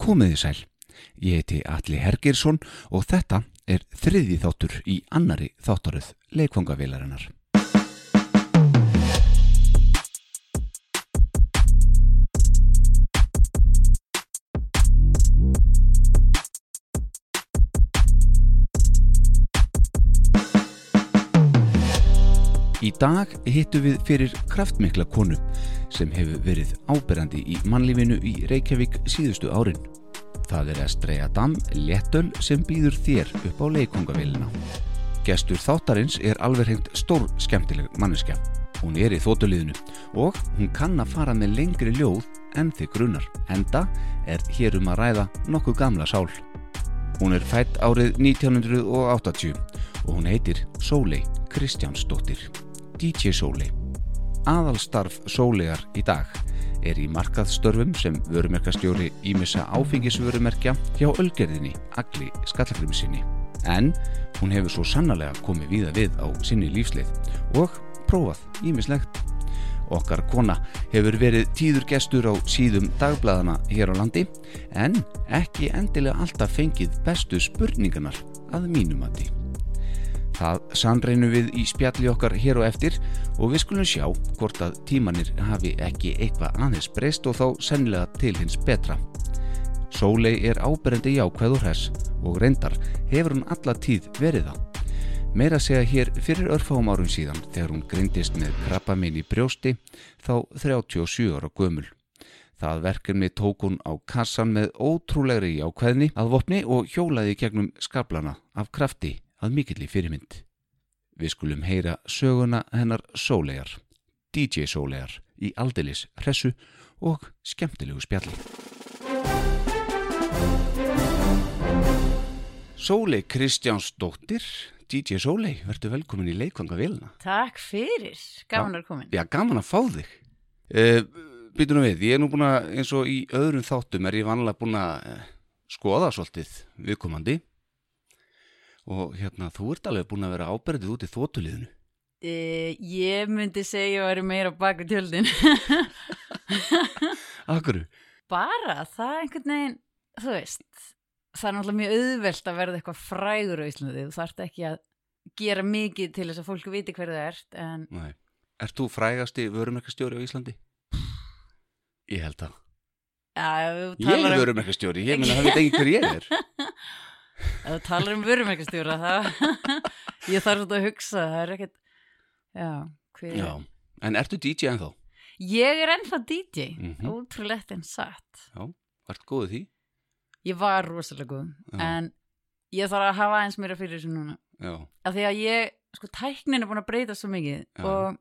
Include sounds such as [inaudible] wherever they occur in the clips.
Komiði sæl. Ég heiti Alli Hergersson og þetta er þriði þáttur í annari þáttaröð leikvangavélarinnar. Í dag hittu við fyrir kraftmikla konu sem hefur verið áberandi í mannlífinu í Reykjavík síðustu árin. Það er Estrella Dam Léttöl sem býður þér upp á leikongavélina. Gestur þáttarins er alveg hengt stór skemmtileg manneska. Hún er í þótuliðinu og hún kann að fara með lengri ljóð en þið grunar. Enda er hér um að ræða nokkuð gamla sál. Hún er fætt árið 1980 og hún heitir Sólei Kristjánsdóttir. DJ Sólei. Aðalstarf Sólegar í dag er í markaðstörfum sem vörumerkastjóri ímissa áfengisvörumerkja hjá Ölgerðinni, Agli Skallagrimsinni. En hún hefur svo sannarlega komið víða við á sinni lífslið og prófað ímislegt. Okkar kona hefur verið tíður gestur á síðum dagbladana hér á landi en ekki endilega alltaf fengið bestu spurningarnar að mínumati. Það sannreinu við í spjalli okkar hér og eftir og við skulum sjá hvort að tímanir hafi ekki eitthvað aðeins breyst og þá sennilega til hins betra. Sólei er áberendi jákvæð og hress og reyndar hefur hún alla tíð verið það. Meira segja hér fyrir örfáum árum síðan þegar hún grindist með krabba minn í brjósti þá 37 ára gömul. Það verkefni tók hún á kassan með ótrúlegri jákvæðni að vopni og hjólaði gegnum skablana af krafti að mikill í fyrirmynd. Við skulum heyra söguna hennar sólegar, DJ sólegar í aldelis hressu og skemmtilegu spjalli. Sólei Kristjánsdóttir, DJ Sólei, verður velkomin í leikvanga vilna. Takk fyrir, gaman að koma Já, gaman að fá þig. Uh, Býtu nú við, ég er nú búin að, eins og í öðrum þáttum er ég vanlega búin að uh, skoða svolítið viðkomandi og hérna, þú ert alveg búin að vera áberðið út í þótuliðinu. uh, Ég myndi segja að vera meira bak við tjöldin [laughs] Akkur, Bara það einhvern veginn, þú veist Það er náttúrulega mjög auðvelt að verða eitthvað frægur á Íslandi Þú þarft ekki að gera mikið til þess að fólk viti hver það ert En nei. Ert þú frægasti vörumerkastjóri á Íslandi? Ég held að. þú Ég er um, vörumerkastjóri, ég meina það veit ekki hver ég er. [laughs] ef þú talar um vörumerkastjóra það [laughs] Ég þarf svona að hugsa, það er ekkert Já, Já, en ertu DJ ennþá? Ég er ennþá DJ, Mhm. ótrúlegt en satt Já, vart góðið því? Ég var rosalega góð Já. en ég þarf að hafa eins meira fyrir þessu núna af því að ég, sko, tæknin er búin að breyta svo mikið og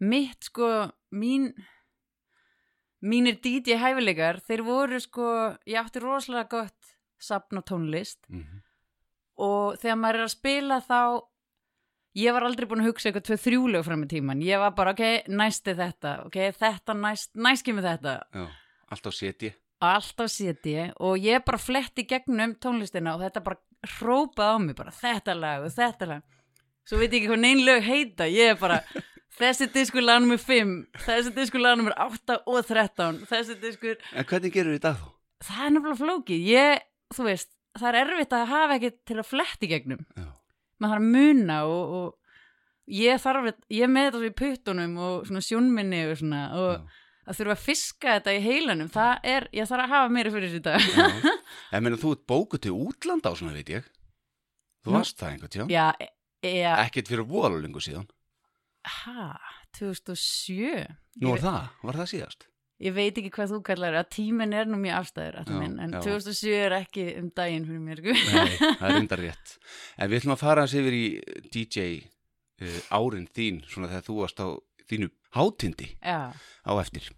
mitt, sko, mín mínir DJ hæfileikar, þeir voru, sko ég átti rosalega gott safn og tónlist. Mm og þegar maður er að spila þá ég var aldrei búin að hugsa eitthvað tvö þrjúlega fram í tíman, ég var bara, ok, næsti þetta ok, þetta næst, næst kemur þetta. Já, alltaf seti. alltaf seti og ég bara fletti gegnum tónlistina og þetta bara hrópaði á mig bara þetta lag og þetta lag. Svo veit ég ekki hvað neinn lög heita ég er bara [laughs] þessi diskur lag nummer 5 þessi diskur lag nummer 8 og 13 þessi diskur En hvernig gerur við það þá? það er náttúrulega flókið. Ég, þú veist, það er erfitt að hafa ekki til að fletti gegnum Já, maður þarf að muna og, og ég þarf ég með þetta svo í puttunum og svona sjónminni og svona og já. að þurfa að fiska þetta í heilanum það er, ég þarf að hafa meira fyrir já. [laughs] En meina þú ert bókuð til útlanda á svona, veit ég. Þú Nú- varst það einhvern tíðan. Já, e- já, Ekkert fyrir voðalengu síðan. ha, 2007 Nú er það, var það síðast? Ég veit ekki hvað þú kallar að tíminn er nú mjög afstæður Já, minn, en já. 2007 er ekki um daginn fyrir mér sko. Nei, það er [laughs] undar rétt. En við ætlum að fara hans yfir í DJ uh, árin þín, svona þegar þú varst á þínu hátindi Já, á eftir.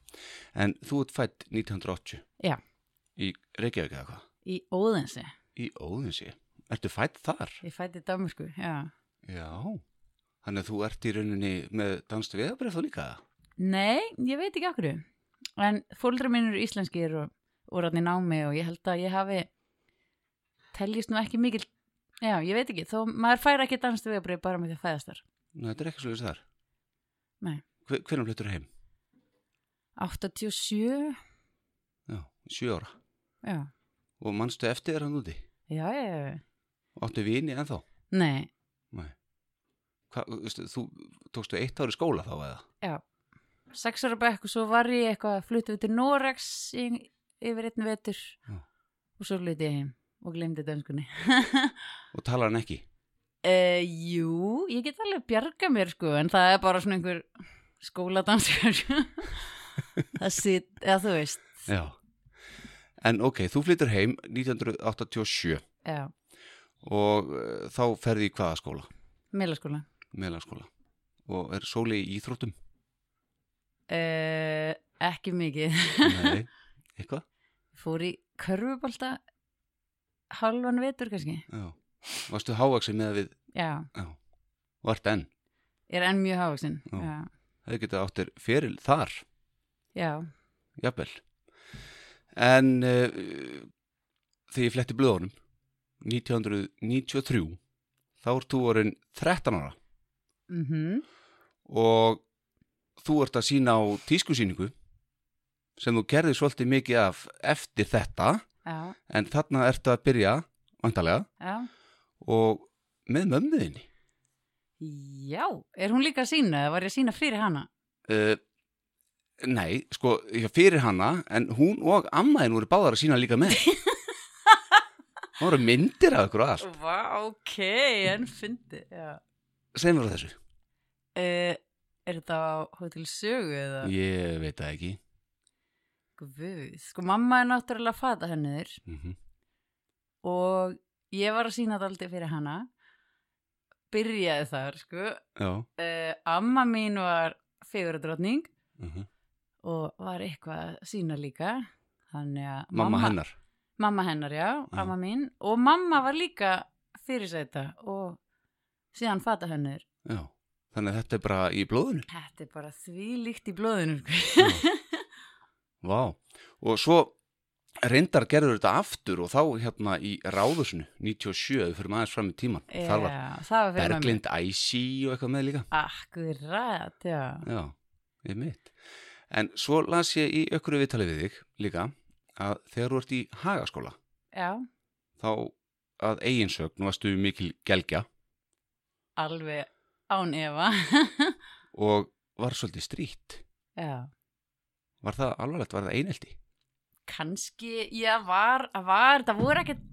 En þú ert fætt 1980 Já. í Reykjavík eða hvað? í Óðinsi Í Óðinsi. Ertu fætt þar? ég fætti Danmarku, já Já. Þannig að þú ert í rauninni með danst veðabref þá líka? Nei, ég veit ekki okkur en fóldra minn eru íslenskir og, rann í námi og ég held að ég hafi teljist nú ekki mikil já, ég veit ekki, þó maður fær ekki danst vegabrið bara með því að fæðast þar Nei, þetta er ekki svolítið þar. Nei. Hver, hvernig flyttur heim? 87 Já, sjö ára. já, og mannstu eftir þér hann úti já, já, já. áttu vini ennþá Nei, Nei. Hva, þú tókstu eitt ári skóla þá eða já. Sex ára bekk og svo var ég eitthvað að fluta við til Norex yfir einn vetur Já. og svo fluti ég heim og glemdi dönskunni. [laughs] og talar hann ekki Uh, jú, ég get alveg bjarga mér sko, en það er bara svona einhver skóladanskur [laughs] það sitt, eða þú veist Já. En ok, þú flyttur heim 1987 já, og uh, þá ferði í hvaða skóla? meðlaskóla Meðlaskóla. Og er sóli í íþróttum? Uh, ekki mikið Nei. [laughs] Eitthvað? fór í körfubolta halvan vetur kannski Já. Varstu hávaksið með við, já, já, vart enn. ég er enn mjög já, Það geta áttir feril þar, já, jafnvel. En uh, þegar ég fletti blöðunum, 1993, þá ert þú orðin 13 ára mhm og þú ert að sína á tískusýningu sem þú gerði svolítið mikið af eftir þetta já, en þarna ertu að byrja vantarlega og með mömmuðinni Já, er hún líka að sína eða var ég að sína fyrir hana? uh, Nei, sko fyrir hana en hún og ammaðin voru báðar að sína líka með. [laughs] Það voru myndir af ykkur og allt. Vá, ok, en fyndi Segum við frá þessu. Uh, Er þetta á Hotel Sögu eða? Ég veit það ekki. Guð, sko mamma er náttúrulega fata henniður mm og ég var að sína þetta aldrei fyrir hana. Byrjaði þar, sko. Já. Uh, Amma mín var figuradrottning mm og var eitthvað að sína líka. Að Mamma hennar? Mamma hennar, já, Já. amma mín. Og mamma var líka fyrirsæta og síðan fata hennur Já, þannig að þetta er bara í blóðinu? Þetta er bara því líkt í blóðinu. Vá, og svo reyndar gerður þetta aftur og þá hérna í ráðusinu 97, við fyrir maður fram í tíman var Já, það var fyrir Berglind Æsi og eitthvað með líka. Akkurat, já. Já, ég mitt En svo las ég í ökkuru viðtali við þig líka að þegar þú ert í hagaskóla Já, þá að eiginsögn varstu mikil gelgja. Alveg án efa [laughs] og var svolítið strýtt Já, Var það alvarlegt, var það einelti? kannski Já, var, var, það voru ekkert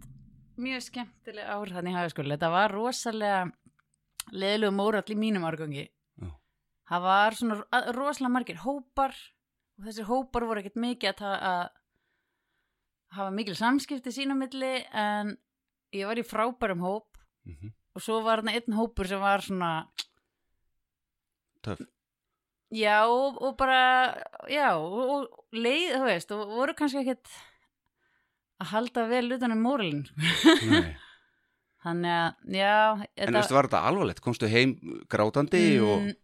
mjög skemmtileg ár þannig í hagaskóla Þetta var rosalega leðilegu mórall í mínum árgangi Já. Það var svona rosalega margir hópar og þessir hópar voru ekkert mikið að, að hafa mikil samskipti sín á milli en ég var í frábærum hóp Mm -hmm. og svo var þarna einn hópur sem var svona Töff já og, og bara já og, og leið þú veist og voru kannski ekkert að halda vel utan um móralin Nei. [laughs] þannig að já En veistu, var þetta alvarlegt? Komstu heim grátandi og... Mm,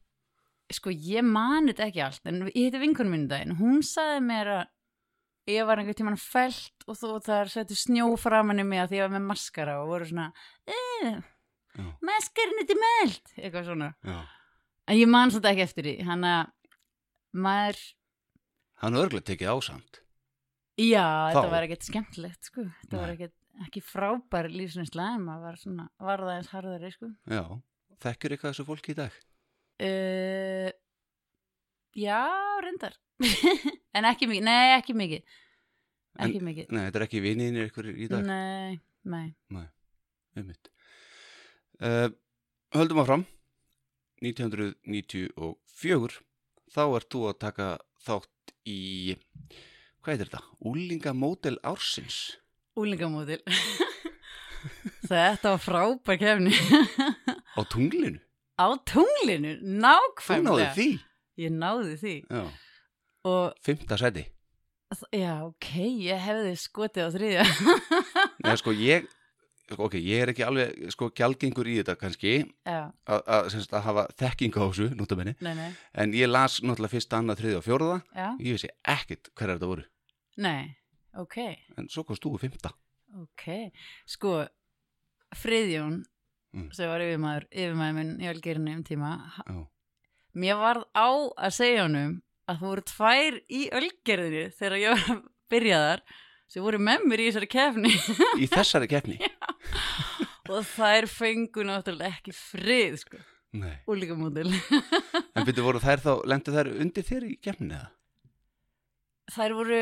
sko ég mani þetta ekki allt en ég heiti vinkunum mínu daginn hún sagði mér að ég var einhvern tímann felt og þú þar settu snjó framan í mig að því ég var með maskara og voru svona eh, Já. maskarinn þetta meld eitthvað svona Já. En ég man þetta ekki eftir því hann að maður Hann örglega tekið ásamt. já Þá? þetta var ekkert skemmtilegt sko þetta var Nei. ekkert ekki frábær lífsnæsla en maður var svona var það eins harðari sko Já. Þekkjur eitthvað þessu fólki í dag? Uh, já, reyndar [laughs] En ekki mikið, nei, ekki mikið Ekki mikið Nei, þetta er ekki viniðinir ykkur í dag. Nei, nei Einmitt. Uh, höldum áfram 1994 þá ert þú að taka þátt í hvað heitir þetta? Úlingamódel ársins. Úlingamódil [laughs] Þetta var frábær kefni á tunglinu? Á tunglinu, Þú nákvæmlega náðu því? Ég náði því. Og, fymta seti já, ok, ég hefði skotið á þriðja. Nei, sko, ég ok, ég er ekki alveg sko gjaldgengur í þetta kannski að, að, sagt, að hafa þekkingu á þessu notabenni, nei, nei, en ég las náttúrulega fyrsta, annað, þriðja og fjóraða já, ég vissi ekkert hverjar þetta voru. Nei, ok. En svo komst þú í fymta Ok, sko Friðjón Mm. sem var yfirmaður, yfirmaður minn í Ölgerinu um tíma Já. mér varð á að segja honum að þú voru tvær í Ölgerinu þegar ég var að byrja þar sem voru með mér í þessari kefni í þessari keppni? [laughs] Og þær fengu náttúrulega ekki frið sko, Nei. úlíkamódel en byrju voru þær þá, lendu þær undir þér í keppni eða? þær voru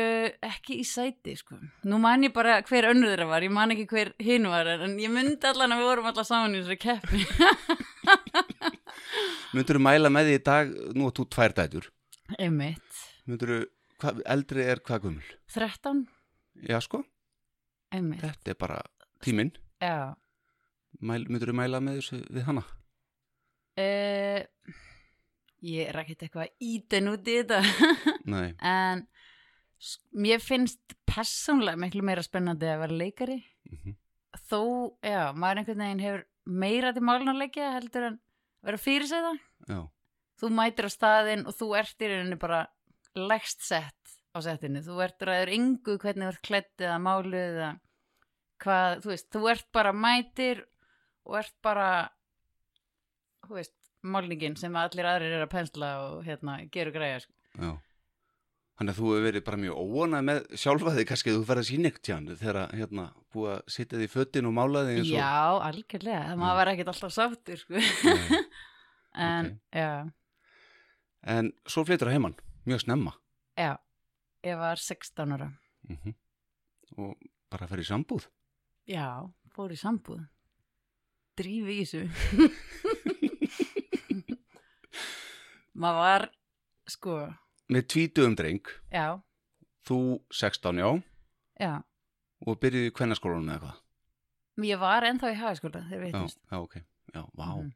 ekki í sæti sko. nú man ég bara hver önnur þeirra var ég man ekki hver hinn var en ég myndi allan að við vorum allan saman í þessari kefni [laughs] myndur þú mæla með því í dag nú að þú tvær dætur? Einmitt, myndur þú, eldri er hvað gummul 13 já sko, einmitt, þetta er bara tíminn. Já. Myndur þú mæla með þessu við hana? Uh, ég er ekkert eitthvað íten út í þetta. [laughs] Nei, en s- mér finnst persónlega miklu meira spennandi að vera leikari. Mm þó, já, maður einhvern veginn hefur meira til málun að leikja heldur en vera fyrir sig það já, þú mætir á staðinn og þú ert í rauninni bara leggst sett á settinu, þú ert ræður yngu hvernig þú ert klætt eða máluð eða hvað, þú veist, þú ert bara mætir og ert bara þú veist, málningin sem allir aðrir eru að pensla og hérna, gerur græja sko. já. Þannig að þú hefur verið bara mjög óanað með sjálfa þig kannski að þú ferð að sína ekkert tján þegar að, hérna búið að sitja því föttin og mála þig og Já, algjörlega, það maður var ekkert alltaf sáttur sko. [laughs] En, ok. já, En svo flytur það heimann, mjög snemma. Já ég var 16 ára. Mm og bara fer í sambúð? Já, fór í sambúð. Drífi í þessu. [laughs] Maður var sko, með tvítugum dreng, já, þú 16 já. Já. Og byrjuði í kvennaskólanum eða eitthvað Ég var ennþá í hagaskóla þegar við Já, hittumst já, ok, já, vá. Mhm,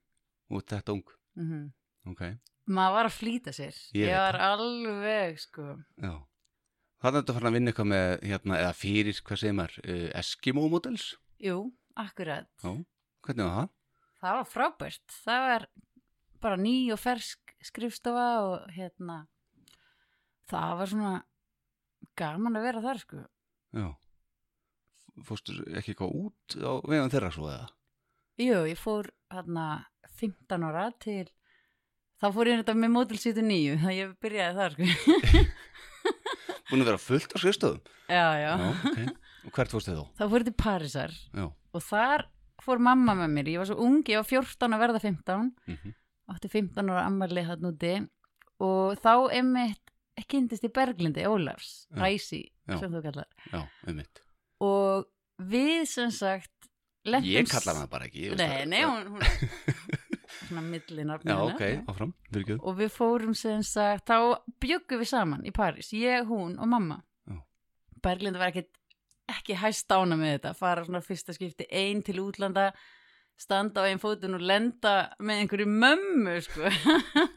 og þetta ung, mhm. ok, Maður var að flýta sér. Ég Ég, var alveg sko. Já Það er þetta farin að vinna eitthvað með, hérna, eða fyrir, hvað segir maður, uh, Eskimo models? Jú, akkurat Já, hvernig var það? Það var frábært Það var bara ný og fersk skrifstofa og hérna það var svona gaman að vera þar sko Já, fórstu ekki eitthvað út á vegum þeirra svo eða? Jú, ég fór hérna 15 ára til þá fór ég þetta með Model 79 það ég byrjaði þar sko [laughs] Búin að vera fullt á skrifstöðum? Já, já, ok. Og hvert fórstu þið þá? þá fór ég til Parísar Já. og þar fór mamma með mér ég var svo ung, ég var 14 að verða 15 Mm átti 15 ára ammali hann úti og þá einmitt kynntist í Berglindi Ólafs Já. Ræsi, Já. sem þú kallar Já, um mitt. og við sem sagt lentum Ég kalla hana bara ekki. ég Nei, nei, hún, hún [laughs] svona millinafn Já, ok, áfram, byrjuð. og við fórum sem sagt þá bjöggum við saman í París ég, hún og mamma Já. Berglind var ekkit ekki hæst ána með þetta fara svona fyrsta skipti ein til útlanda standa á einn fótun og lenda með einhverju mömmu sko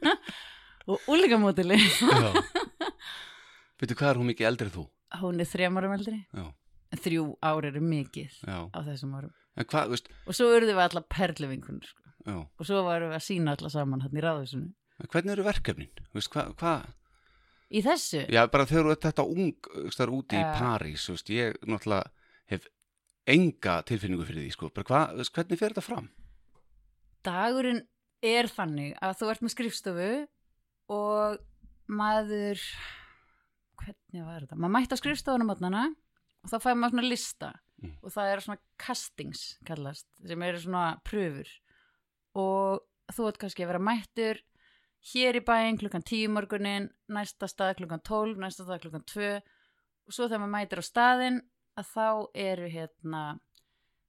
[laughs] og úlikamótili Já. [laughs] Veitu hvað er hún mikið eldri en þú? hún er þrjum árum eldri Já, þrjú ár eru mikið já. á þessum árum En hvað, veist, og svo urðum við alla perluvinkunir sko. Já. og svo varum við að sína alla saman hann í ráðhúsinu En hvernig eru verkefnin? Veist, hvað, hvað? í þessu Já, bara þegar þú ert þetta ung, er úti í Já. París, veist, ég náttúrulega hef enga tilfinningu fyrir því, sko. Bara hvað, veist, hvernig fer þetta fram? dagurinn er þannig að þú ert með skrifstofu og maður hvernig var þetta? maður mætti á skrifstofunum átnana og þá fæði maður svona lista Mm. og það eru svona castings kallast, sem eru svona pröfur og þú ert kannski að vera mættur hér í bæinn klukkan 10 morgunin næsta stað klukkan 12, næsta stað klukkan 2 og svo þegar maður mætir á staðinn að þá eru hérna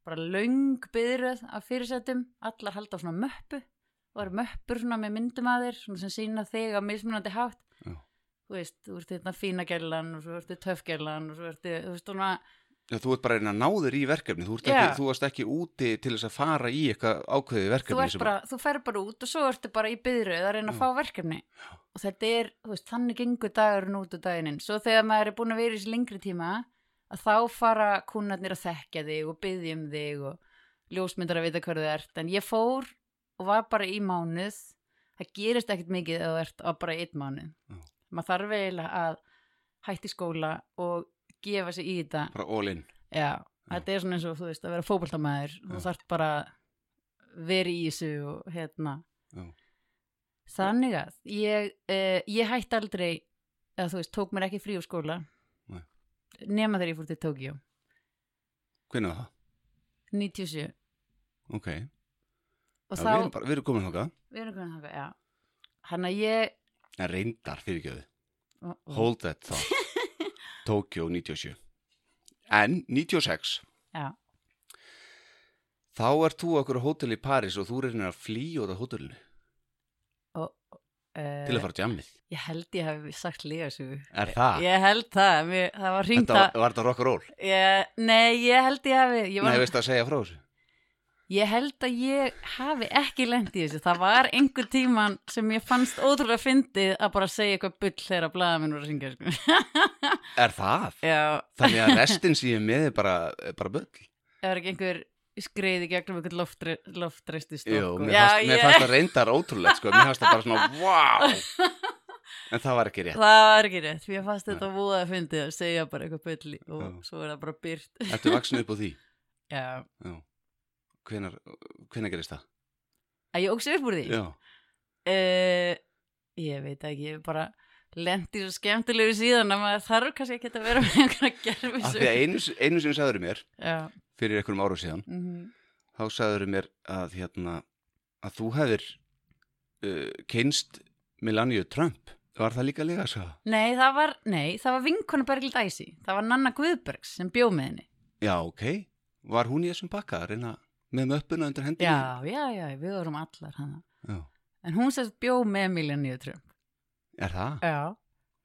bara löng byðröð af fyrirsetum, allar halda á svona möppu og eru möppur svona með myndum að þér svona sem sína þig á mismunandi hátt. Já. þú veist, þú ert hérna fína gælan og svo ertu töffgælan og svo ertu, þú veist, svona Já, þú ert bara að reyna að ná þér í verkefni, þú, ekki, þú varst ekki úti til þess að fara í eitthvað ákveðið þú, verkefni. ert bara, þú fer bara út og svo ertu bara í byðröð að reyna að fá verkefni. Og þetta er, þú veist, þannig gengur dagurinn út og daginn svo þegar maður er búin að vera í þessi lengri tíma að þá fara kunnarnir að þekkja þig og byðja um þig og ljósmyndar að vita hvað þú ert. En ég fór og var bara í mánuð. Það gerist ekkert mikið ef þú ert á bara einn mánuð. Maður þarf eiginlega að hætti skóla og gefa sig í þetta. Bara all in. Já, þetta er svona eins og þú veist að vera fótboltamæður Já. þú þarf bara verið í þessu og hérna. Já. þannig að ég, uh, ég hætti aldrei eða þú veist, tók mér ekki frí úr skóla. Nei. nema þegar ég fór til Tókíó Hvernig var það? 97 Ok, og þá, við erum, bara, við erum komin þáka við erum komin þangað, já. Hann að ég En reyndar fyrirgjöðu Hold that thought [laughs] Tokyo 97 En 96 já, Þá ert þú okkur á hótel í Paris og þú reynir að flýja út af hótelinu uh, til að fara á jammið. ég held ég hef sagt lígasögu Er það? ég held það, mér, það var hringt Þetta var rock'n'roll? nei, ég held ég hafi ég, Nei, var, veist að segja frá þessu? Ég held að ég hafi ekki lent í þessu það var einhver tíman sem ég fannst ótrúlega fyndið að bara segja eitthvað bull þegar að blaða minn voru að syngja sko. [laughs] Er það? já, Þannig að restin sem ég er með er bara, er bara bull? var ekki einhver skreiði gegnum einhvern loftre, loftreistu Jú, mér, fannst, mér fannst það reyndar ótrúlegt, sko. Mér fannst það bara svona, wow! En það var ekki rétt. það var ekki rétt mér fannst þetta voða að fyndið að segja bara eitthvað bulli og Já. svo er það bara byrt Ertu [laughs] Hvenar, hvenar gerist það? að ég óksi upp úr því Já. Uh, ég veit ekki, ég bara lendi svo skemmtilegu síðan að maður þarf kannski ekki að vera með einhverja gerfi Af því að einu, einu sem sagður mér, Já, fyrir einhverjum árum síðan, mhm, þá sagður mér að, hérna, að þú hefðir uh, kynst Melania Trump. Var það líka líka að sagða? Nei, það var, var vinkonu Berglind Æsi Það var Nanna Guðbergs sem bjó með henni Já, ok. Var hún í þessum pakka að reyna með möppuna undir hendinni? Já, já, já, við vorum allar hana Já. En hún sérst bjó með Miljaníu Trump Er það? Já,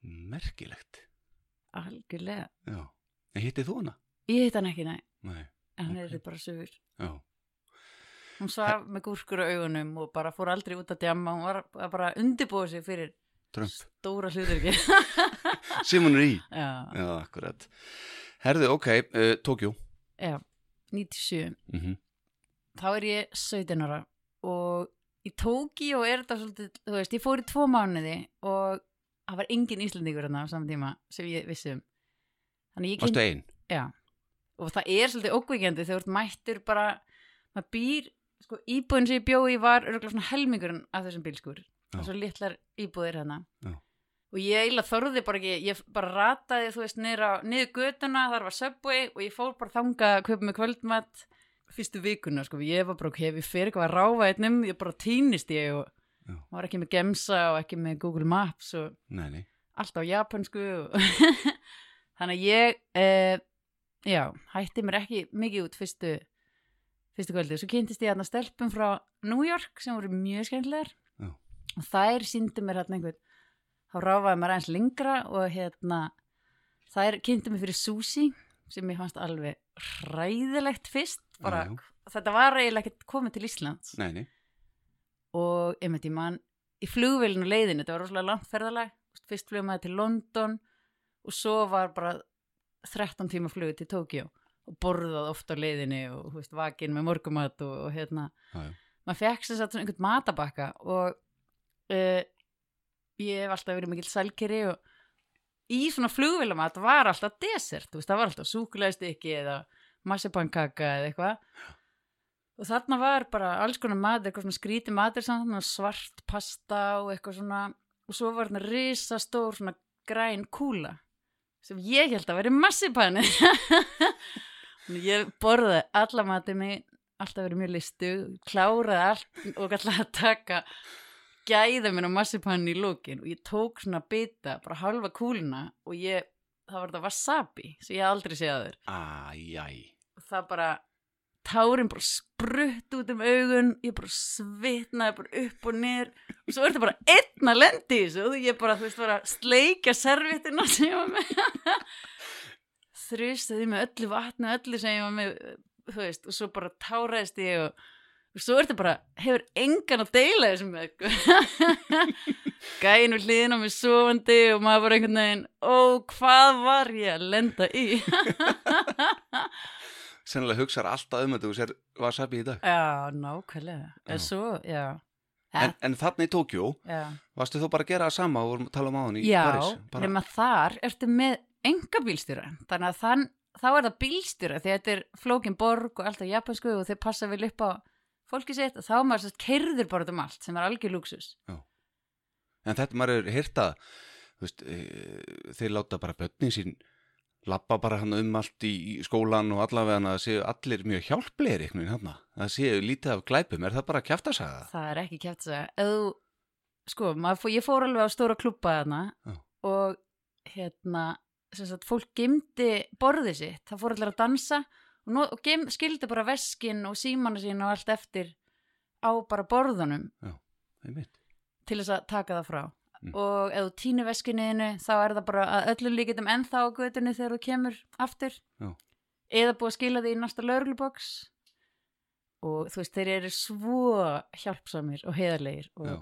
Merkilegt. algjörlega Já. En hittið þú hana? Ég hitt hann ekki, nei, Nei. en hann Ok. er bara sögur Já. Hún svaf með gúrkur á augunum og bara fór aldrei út að djamma Hún var að bara undirbúið sig fyrir Trump. stóra hlutur [laughs] ekki er í. Já, Já, akkurat. Herðu, ok, uh, Tókjó. já, 97 Mm -hmm. Þá er ég 17 ára og í Tókíó er þetta svolítið, þú veist, ég fór í tvo mánuði og það var engin Íslandingur þarna á saman tíma sem ég vissi um. Þannig ég Varstu einn? já, og það er svolítið ókveikjandi þegar mættur bara maður býr, sko, íbúðin sem ég bjó í var örgulega svona helmingurinn af þessum bílskur og svo litlar íbúðir hérna. Já. og ég eiginlega þorði bara ekki ég bara rataði, þú veist, niður, á, niður götuna þar var Subway og ég fór bara þanga að kaupa með kvöldmatt fyrstu vikuna, sko, ég var bara, hef ég fyrir eitthvað einnum, ég bara týnist ég og Já. var ekki með Gemsa og ekki með Google Maps og Nei, nei. allt á japansku og [laughs] þannig að ég eh, já, hætti mér ekki mikið út fyrstu fyrstu kvöldi, svo kynntist ég hérna stelpum frá New York sem voru mjög skemmtilegar Já. og þær síndu mér hérna einhvern þá ráfaði mér aðeins lengra og hérna þær kynntu mér fyrir sushi sem ég fannst alveg hræðilegt fyrst bara, Já, já. þetta var eiginlega ekkert komið til Íslands Nei, nei. og einmitt ég man í flugvélinu leiðinu, þetta var rosalega langt ferðalag fyrst flugum maður til London og svo var bara 13 tíma flug til Tókjó og borðað oft á leiðinu og veist, vakin með morgumat og, og hérna Já, maður fekk sér satt svona einhvern matabakka og uh, ég hef alltaf verið mikill sælkeri og í svona flugvélamat var alltaf desert, veist, það var alltaf súkulæðstykki eða massipankaka eða eitthvað. Og þarna var bara alls konar matur, eitthvað svona skríti matur svona svart pasta og eitthvað svona og svo var þarna risastór svona græn kúla sem ég held að veri massipanni [laughs] ég borðaði alla matið mig alltaf verið mjög listu, kláraði allt og alltaf að taka gæða mér á massipanni í lókin og ég tók svona bita, bara halva kúluna og ég, það var þetta wasabi sem ég aldrei séð aður Æjæj. Og það bara tárin bara sprutt út um augun ég bara svitnaði bara upp og niður. Og svo er þetta bara einn að lendi þessu og ég bara, þú veist, bara sleikja serviettina sem ég var með. [laughs] Þrjustaði með öllu vatni og öllu sem ég var með þú veist, og svo bara táraðist ég og, og svo er þetta bara, hefur engan að deila þessum með [laughs] gæin við hliðin á mig sofandi og maður bara einhvern veginn ó, hvað var ég að lenda í [laughs] Sennilega hugsar alltaf um þetta og sér wasabi í dag. Já, nákvæmlega. Já. En svo, já. En, en þarna í Tókjó, já. varstu þú bara að gera það sama og vorum að tala um áðan í Já, París? Bara, nema þar ertu með enga bílstjóra. Þannig að þann, þá er það bílstjóra því að þetta er flókin borg og alltaf japansku og þeir passa vel upp á fólki sitt og þá er maður sérst keirður bara um allt sem er algjör lúksus. En þetta maður er hýrta, þú veist, e, þeir láta bara börnin sín lappa bara hann um allt í, skólan og allavega að það séu allir mjög hjálplegir einhvern veginn hann. Það séu lítið af glæpum, er það bara að kjæfta saga? það er ekki kæft að segja ef þú, sko, fó- ég fór alveg á stóra klubba þarna Já. og hérna sem sagt, fólk gemdi borðið sitt það fór allir að dansa og, no, og gem, skildi bara veskin og símanu sín og allt eftir á bara borðunum Einmitt. til þess að taka það frá Mm. og ef þú týnir veskinniðinu þá er það bara að öllu líkitum ennþá á götunni þegar þú kemur aftur Já. eða búið að skila því í næsta lögregluboks og þú veist, þeir eru svo hjálpsamir og heiðarlegir og Já.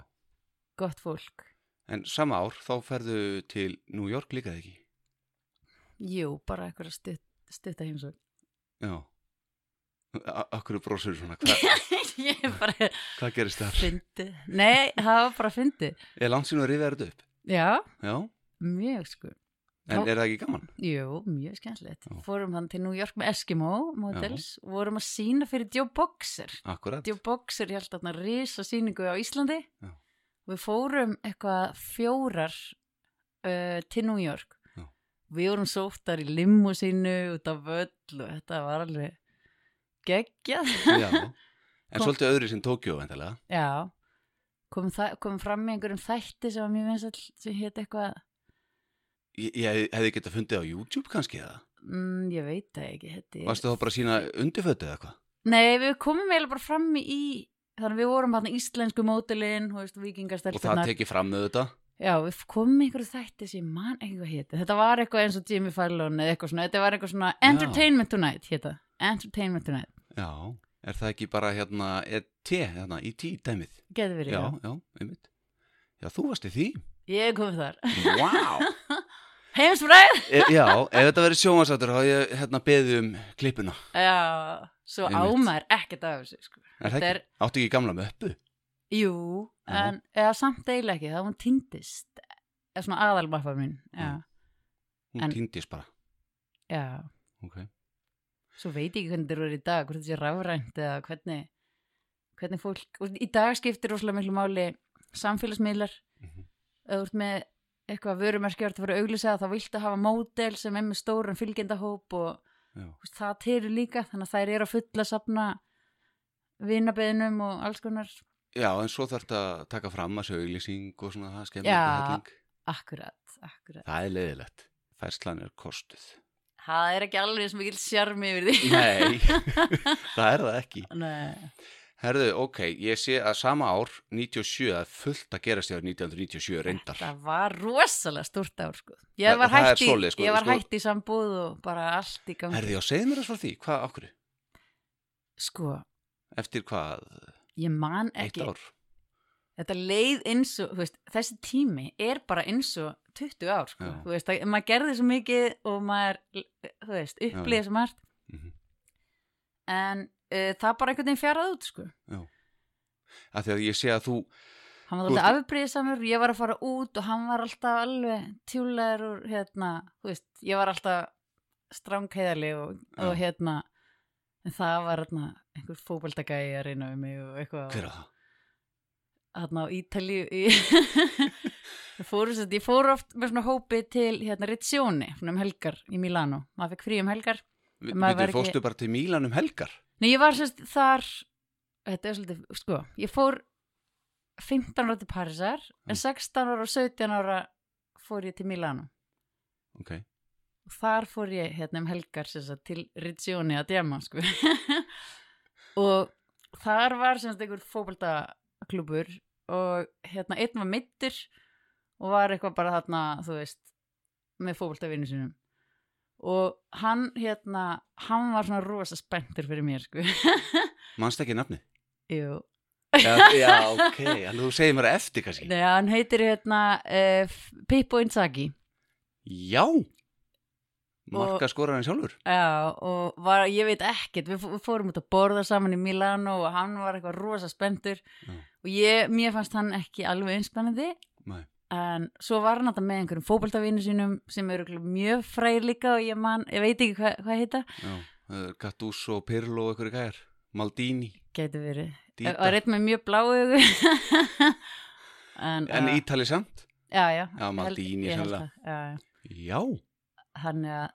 gott fólk En sama ár þá ferðu til New York líka ekki? Jú, bara eitthvað stutt, stutta heimsók Já. Akkur brósur svona, [laughs] bara hvað gerist þar? fyndi Nei, það var bara fyndi Er langt sín að rifja þetta upp? Já, Já. mjög sko En Já. er það ekki gaman? Jú, mjög skemmtilegt Já. Fórum hann til New York með Eskimo Models Vorum að sína fyrir Joe Boxer Akkurat. Joe Boxer held þarna risa síningu á Íslandi Já. Við fórum eitthvað fjórar uh, til New York Já. Við vorum sóttar í limusínu út af völl og þetta var alveg geggjað Já. En Kom- svolítið öðru sem Tókjó. Já, komum, það, komum fram með einhverjum þætti sem var mjög vinsall sem hétt eitthvað, Ég, ég hefði getað fundið á YouTube kannski eða? mm, ég veit það ekki hetti. Varstu þá bara að sína undirfötu eða hvað? Nei, við komum eiginlega bara fram í, þannig að við vorum hann íslensku mótilinn, Og það tekið fram með þetta? Já, við komum einhverju þætti sem ég man ekki hvað hétti. Þetta var eitthvað eins og Jimmy Fallon eða eitthvað svona, þetta var eitthvað svona Entertainment Tonight hétta, Entertainment Tonight. Já. Er það ekki bara hérna, er T, hérna, í T dæmið? Getur verið, Já, já. já, einmitt. Já, þú varst í því. Ég kom þar. Vá! [laughs] Heimsfræð! e, já, ef þetta verið sjónvarsáttur þá ég hérna beðið um klippuna. Já, svo ámar ekkert af þessu, sko. Er það ekki? Áttu ekki gamla möppu? Jú, Já. en eða samt eiginlega ekki, það hún týndist eða svona aðalmaffa mín já. Hún týndist bara. já, Ok. Svo veit ég ekki hvernig þetta er í dag hvort þetta sé rafrænt eða hvernig hvernig fólk, og í dag skiptir rosalega miklu máli samfélagsmiðlar ef þú ert með eitthvað vörumerki að vera auglýsað þá viltu hafa módel sem er með stóran fylgjendahóp og Já. það til líka þannig að þær eru að fulla safna vinabeðinum og alls konar Já, en svo þarf þetta að taka fram að sögulýsing og svona það skemmir Já. þetta helling. akkurat, akkurat Það er leiðilegt. Færslan er kostuð. Það er ekki alveg sem mikil sjarmi yfir því Nei, [laughs] það er það ekki. Nei. Herðu, ok, ég sé að sama ár, 97, það er fullt að gerast í árið 1997 reyndar. Það var rosalega stórt ár sko. Ég var hætt í, svoleiðis, sko, ég var sko. hætt í sambúð og bara allt í gangi. Herðu, já, segðu mér þess frá því, hvað okkur? Sko, Eftir hvað, ég man eitt ekki, ár? þetta leið eins og, veist, þessi tími er bara eins og 20 ár sko. Já. Þú veist, að, maður gerði svo mikið og maður, þú veist, Já, upplýði svo margt. Mhm. En uh, það bara einhvern veginn fjaraði út sko. Af því að ég sé að þú, Hann var alltaf afbrýðisamur, ég var að fara út og hann var alltaf alveg tjúlegar og hérna, þú veist, ég var alltaf strángheðali og, og Já. hérna, en það var hérna einhver fótbaldagæði að reyna við mig og eitthvað. hver að það? Hérna á Ítalíu, í, [laughs] ég, fór, oft með svona hópi til hérna Rizzjóni, um helgar í Milano, maður fekk frí um helgar. Við ekki- fórstu bara til Mílan um helgar? Nei, ég var sérst þar, þetta er svolítið, sko, ég fór 15 ára til Parísar, en Mm. 16 ára og 17 ára fór ég til Milano. Ok. og þar fór ég hérna um helgar sagt, til Rizzjóni að djama sko. [laughs] og þar var sem sagt einhver fótboltaklúbur og hérna einn var mittur og var eitthvað bara þarna þú veist með fótboltavinnu sinum og hann hérna hann var svona rosa spenntur fyrir mér sko. [laughs] Manst ekki nafnið? Jú. Já, já ok, alveg þú segir mér eftir kannski. Nei, hann heitir hérna uh, Pippo Inzaghi Já, marka skoraðin sjálfur. Já, og var, ég veit ekkert, við, fó- við fórum út að borða saman í Milano og hann var eitthvað rosa spenntur Já. Og ég, mér fannst hann ekki alveg einspennandi Nei. en svo var hann þetta með einhverjum fótboltavinu sínum sem eru mjög frægir líka og ég man, ég veit ekki hvað hva heita Já, uh, Gattuso, Pirlo og einhverju gæjar. Maldini, geti verið, Dita. og reitt með mjög bláu [laughs] en, En uh, Ítali samt? já, já, Já, Maldini já, já. Já, hann er að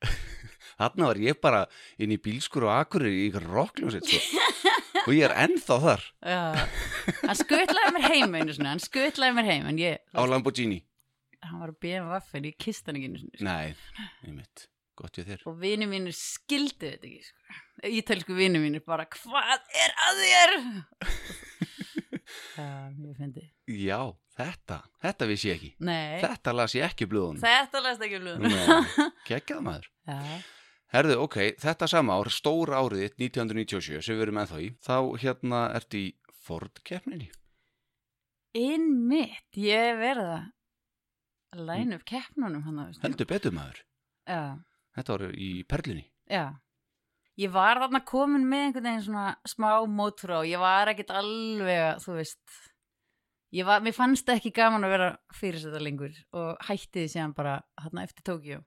[laughs] Þarna var ég bara inn í bílskur og akkurir í ykkur rockljónsitt sko. [laughs] og ég er ennþá þar Já, hann skutlaði mér heim einu svona, hann skutlaði mér heim en ég, á Lamborghini. hann var að beða vaffin, ég kist hann ekki einu svona Nei, einmitt, gott ég þér. og vini mínir skildu þetta ekki sko. ítölsku vini mínir bara hvað er að þér Já, ég fyndi Já, þetta, þetta vissi ég ekki. Nei, Þetta las ég ekki í blöðunum. þetta lest ekki um blöðun Nei, Gekkjað maður. [laughs] Já, Herðu, ok, þetta sama ár, stór árið þitt, 1997, sem við erum ennþá í, þá hérna ertu í Ford-keppninni. innmitt, ég verða að læna upp keppnunum hann að Heldur betur maður. Já, Þetta var í Perlunni. já Ég var þarna komin með einhvern veginn svona smá mótrá, ég var ekkit alveg þú veist ég var, mér fannst ekki gaman að vera fyrir þetta lengur og hætti því síðan bara hérna eftir Tókjó.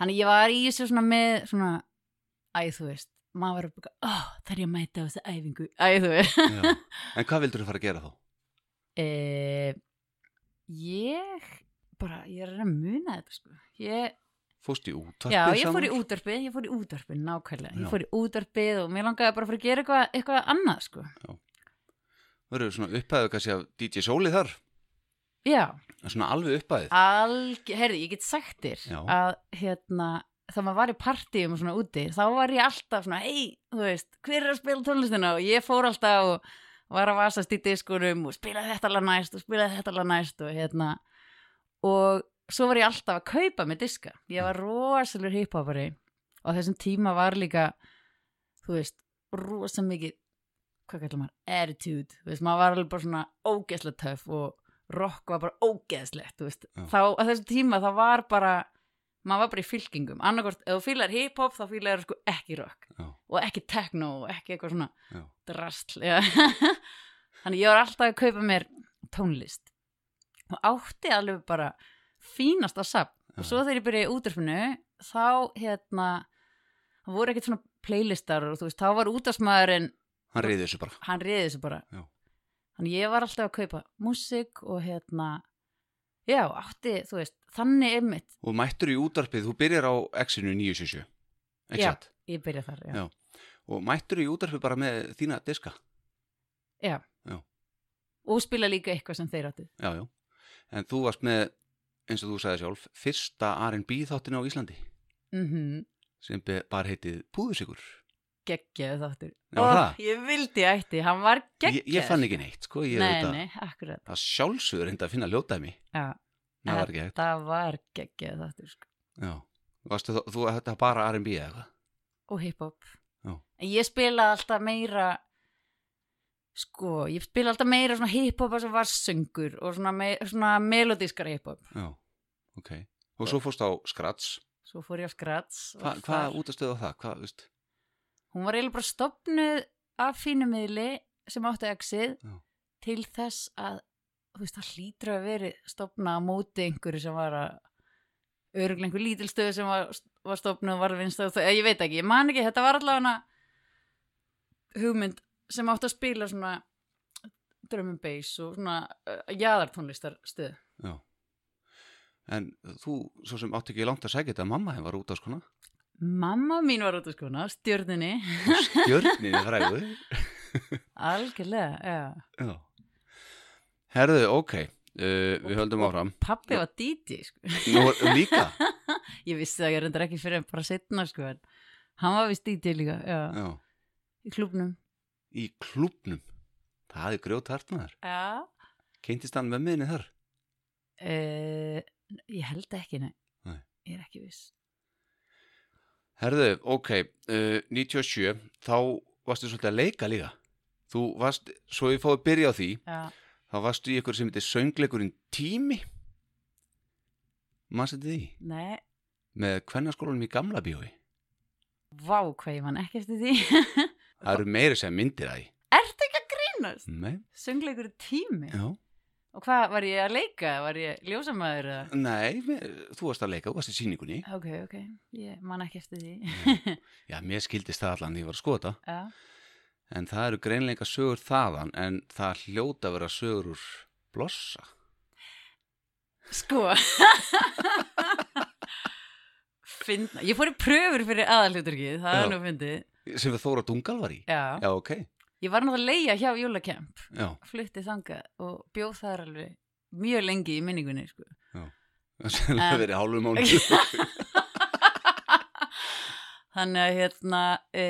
Þannig ég var í þessu svona með svona, æ þú veist maður var bara, ó, það er ég að mæta á þessu æfingu, æ þú veist Já. [laughs] En hvað vildur þú fara að gera þá? e, Ég bara, ég er að að muna þetta sko ég, Fóst í útvarpið Já, ég saman? fór í útvarpið, ég fór í útvarpið, nákvæmlega. Já. Ég fór í útvarpið og mér langaði bara að fara að gera eitthvað, eitthvað annað, sko. Verður svona upphæðu kannski af DJ Sóli þar? Já, Svona alveg upphæðið? alg, heyrði, ég get sagt þér Já. að, hérna, þá maður var í partíum og svona úti, þá var ég alltaf svona, hei, þú veist, hver er að spila tónlistina? Og ég fór alltaf og var að vasast í diskunum og spilaði þetta alveg næst og spilaði þetta alveg næst og hérna, og svo var ég alltaf að kaupa með diska. Ég var rosalur hiphopari og þessum tíma var líka, þú veist, rosa mikið, hvað kallar maður, attitude, þú veist, maður var alveg bara svona ógeðslega töff og rock var bara ógeðslegt, þú. Þá, á þessum tíma, það var bara, maður var bara í fylkingum. Annarkort, ef þú fílar hiphop, þá fílar sko ekki rock Já. og ekki techno og ekki eitthvað svona Já. drastl. [laughs] Þannig ég var alltaf að kaupa mér tónlist og átti alveg bara fínasta safn og Já. svo þegar ég byrjaði í útverfinu þá hérna það voru ekkert svona playlistar og þú veist, þá var útastmaðurinn Hann reyði þessu bara. hann reyði þessu bara Já. Þannig ég var alltaf að kaupa músík og hérna já, átti, þú veist, þannig einmitt Og mættur í útvarpið, þú byrjar á X-inu 977. Ekki Já. satt? ég byrja þar, já, Já. Og mættur í útvarpið bara með þína diska. já. Já. og spila líka eitthvað sem þeir áttu Já, já. En þú varst með, eins og þú sagði sjálf, fyrsta R&B þáttin á Íslandi mm sem be- bara heitið Púðusikur. Geggjaði þáttur það? ég vildi ætti, hann var Ég, geggjaði ég fann ekki neitt, sko. Ég, nei, þetta, nei, Það sjálfsögur hindi að finna ljótaðmi. já, Það var geggjaði þáttur sko. Já. Varstu þú, þú þetta bara R&B eða eitthvað? og hiphop ég spilaði alltaf meira sko, ég spilaði alltaf meira svona hiphop sem var söngur og svona, me svona melodískar hiphop Já, ok. Og svo fórst á Skrats. svo fór ég á Skrats og Hva, hvað útastöðu á það? Hvað, veist? Hún var eiginlega bara stopnuð af fínumiðli sem átti exið Já. til þess að þú veist, það hlýtur að veri stopna á móti einhverju sem var að öruglega einhver lítilstöðu sem var, var stopnuð og var vinstöð, ég veit ekki, ég man ekki þetta var allavega hugmynd sem átti að spila svona and bass og svona uh, jaðartónlistar stöð Já. En þú, svo sem átti ekki langt að segja þetta, mamma henn var út á skona. Mamma mín var út af skona, stjörninni Stjörninni fræðu. [laughs] algjörlega, já Já. Herðu, ok. Uh, við höldum áfram. pappi var DJ, sko Nú, líka? [laughs] ég vissi það, ég reyndar ekki fyrir en bara setna sko, en hann var vist DJ líka já, Já. í klubnum Í klúbnum. Það er grjót hartnaðar. já Kynntist hann með minni þar? uh, ég held ekki, nei. Nei. ég er ekki viss Herðu, ok, uh, 97, þá varstu svolítið að leika líka. Þú varst, svo ég fóði að byrja á því, já, þá varstu í ykkur sem heitir söngleikurinn Tími. Manstu þetta því? nei, Með kvennaskólanum í gamla bíói. vá hvað ég man ekki eftir því Það eru meiri sem myndir að því. ertu ekki að grínast? Nei, söngleikur er tími já. Og hvað, var ég að leika? var ég ljósamæður? Nei, þú varst að leika, þú varst í síningunni. ok, ok, ég man ekki eftir því Já, mér skildist það allan því ég var að skoða þetta. [laughs] já, En það eru greinleika sögur þaðan, en það hljóta að vera sögur úr blossa. sko finna Ég fór í pröfur fyrir aðalhuturkið, það Já. er nú fyndið sem við Þóra Dungal var í Já, Já, ok, ég var náttúrulega að leia hjá Jólakemp já. Flutti þangað og bjóð þar alveg mjög lengi í minningunni sko. Sennilega En- verið hálfu mánu [laughs] þannig að hérna e,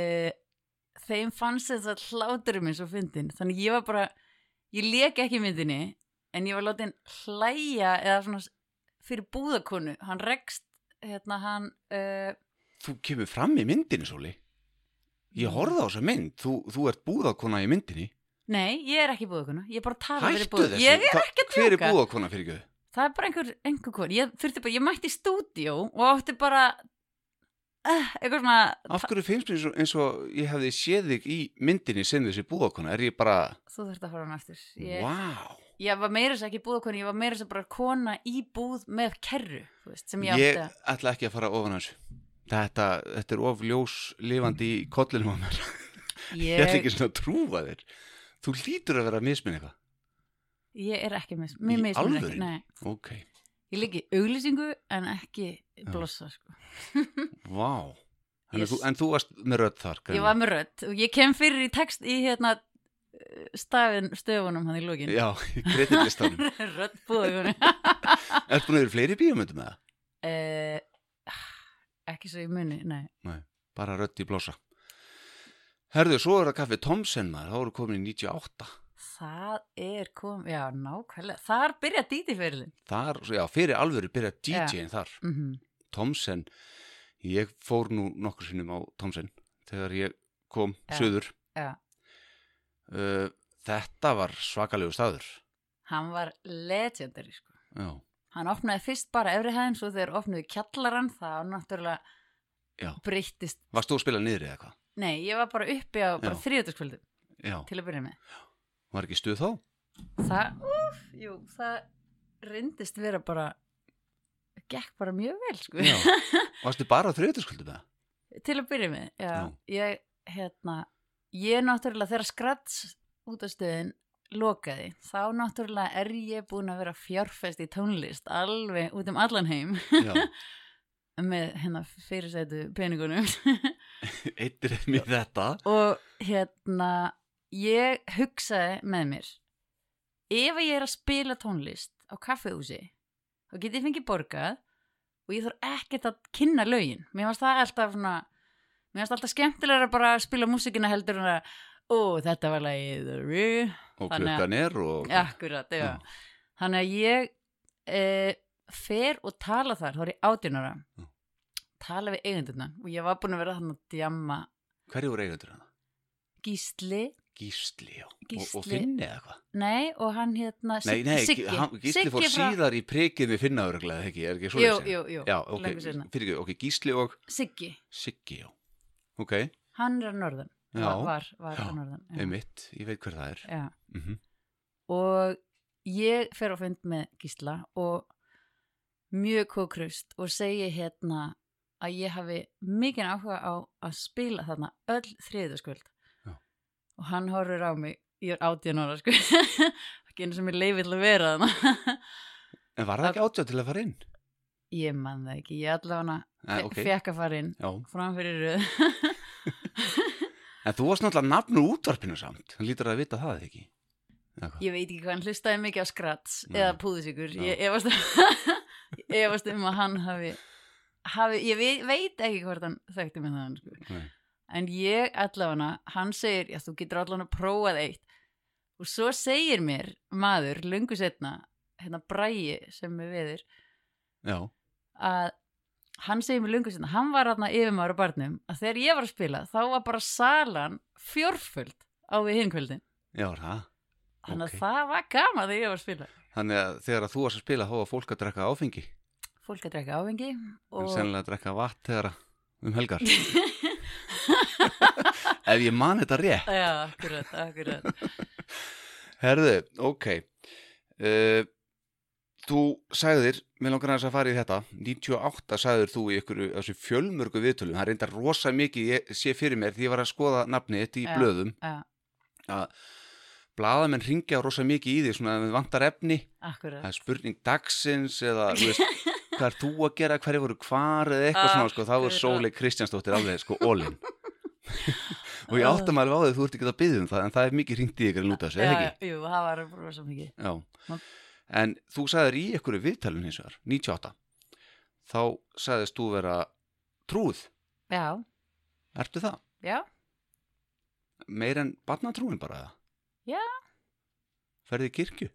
þeim fannst þess að hláturum minn svo fyndin þannig ég var bara, ég leik ekki myndinni en ég var látin hlæja eða svona fyrir búðakonu hann rekst hérna hann uh, Þú kemur fram í myndinni, Sóli Ég horfði á þessa mynd. Þú, þú ert búðakona í myndinni. Nei, ég er ekki búðakona ég er bara að tala fyrir Hættu búðakonu þessu. Ég er Hva- ekki að Hver er búðakona fyrir göðu? það er bara einhver, einhver kon ég, þurfti bara, ég mætti í stúdíó og átti bara uh, eitthvað svona Af hverju finnst mér eins og, eins og ég hefði séð þig í myndinni sem þessi búðakona? Er ég bara, þú þurfti að fara hann aftur. Ég, wow ég var meira þess ekki búðakona ég var meira þess bara kona í búð með kerru þú veist, sem ég að ætla ekki að fara ofan hans Þetta, þetta er of ljós lifandi í kollinum á mér [laughs] Ég ætla ekki svona að trúfa þér Þú hlýtur að vera að misminn eitthvað Ég er ekki Í mér mismunir ekki, alvörunni? nei. Ok, Ég ligg í auglýsingu en ekki blossa, sko. [laughs] vá En, Yes. þú, en þú varst með rödd þar Ég var með rödd og ég kem fyrir í text í hérna stafin stöfunum hann í lókin. Já, í kreditlistanum [laughs] rödd búðagunni. Er búin að vera fleiri bíómyndum með það? uh, ekki svo í muni, nei. Bara rödd í blossa Herðu, svo er það kaffi Tomsen maður, þá voru komin í 98 Það er kom, já, nákvæmlega. Þar byrja dítiferilin. Þar, já, fyrir alvöru byrja DJ-in þar Mm -hmm. Tomsen, ég fór nú nokkur sinnum á Tomsen þegar ég kom Já. söður Já. uh, Þetta var svakalegu staður Hann var legendary, sko. Já, Hann opnaði fyrst bara efri hæðin, svo þegar opnaði kjallaran, þá náttúrulega Já. breyttist. varst þú að spila niður eða eitthvað? Nei, ég var bara uppi á Já, til að byrja með. var ekki stuð þá? Það, úf, jú, það reyndist vera bara, gekk bara mjög vel, sko. Já, varstu bara á þriðutaskvöldu með það? til að byrja með, já. Já. Ég, hérna, ég náttúrulega þegar skrats út af stöðin lokaði, þá náttúrulega er ég búin að vera fjárfest í tónlist alveg út um allan heim. [laughs] Með hérna fyrirsætu peningunum. [laughs] Eittir mér þetta. Og hérna ég hugsaði með mér ef ég er að spila tónlist á kaffehúsi þá get ég fengið borgað og ég þarf ekkert að kynna lögin. Mér varst það alltaf svona mér varst alltaf skemmtilega bara að spila músikina heldur en að ó þetta var lagið og klukkan er og akkurat, já. Já. þannig að ég e, fer og tala þar þá er ég átjónara Já. tala við eigendurna og ég var búin að vera þannig að djamma Hverju voru eigendur hana? Gísli Gísli, já Og, og Gísli. Finni eða eitthvað? Nei, og hann hérna Nei, nei, Siggi, Gísli fór Siggi frá- síðar í prikið við Finna örglega, ekki? Er ekki svo Jú, jú, jú, Já, ok, löngu seinna. fyrir ekki, ok, Gísli og Siggi, Siggi, já Ok, hann er að norðan já, var, var, já, norðan einmitt, ég veit hver það er. Mm og ég fer á fund með Gísla og mjög kókrust og segi hérna að ég hafi mikið áhuga á að spila þarna öll þriðuskvöld Já. og hann horfir á mig ég er átján ára sko. [laughs] Ekki einu sem ég leifið til að vera þarna. En var það ekki átjáð til að fara inn? ég man það ekki, ég allavega fekk að fara inn framfyrir röð [laughs] En þú varst náttúrulega nafnu útvarpinu samt Hann lítur að vita það ekki Eða hvað? ég veit ekki hvað hann hlustaði mikið á skrats Nei. eða púðisikur Já. [laughs] ég efast, um að hann hafi, hafi ég veit, veit ekki hvort hann þekkti með það sko. Nei. en ég allavega hann segir, já þú getur allavega prófað eitt og svo segir mér maður, lungu setna hérna Bræi sem er viður Já, að hann segir mér lungu setna, hann var yfirmaður á barnum, að þegar ég var að spila þá var bara salan fjórföld á við hinkvöldin já, er það? Þannig að það var gaman þegar ég var að spila. Þannig að þegar að þú varst að spila þá var fólk að drekka áfengi? Fólk að drekka áfengi en og sennilega að drekka vatn þegar að- um helgar. [laughs] Ef ég man þetta rétt. Já, akkurat, akkurat. Herðu, ok. Uh, Þú sagðir, mér langar að fara í þetta 98 sagðir þú í ykkur þessu fjölmörgu viðtölum, það reyndar rosa mikið ég sé fyrir mér því ég var að skoða nafnið þetta í Já. blöðum. já, að blaðamenn ringja rosa mikið í því svona að við vantar efni, akkurat. Það er spurning dagsins eða veist, [laughs] hvað er þú að gera, hverju voru hvar eða eitthvað Ah, svona, sko, þá er Sóley Kristjánsdóttir alveg, sko, ólinn [laughs] og ég áttam alveg á því þú ert ekki að byggja um það en það er mikið hringt í ykkur að lúta þessu, eða ekki? jú, það var svo mikið. En þú sagðir í ykkur viðtalun hins vegar, 98 þá sagðist þú vera trúð, Já, ertu það? já, Meir en barnatrúin bara það? Já. Ferði í kirkju?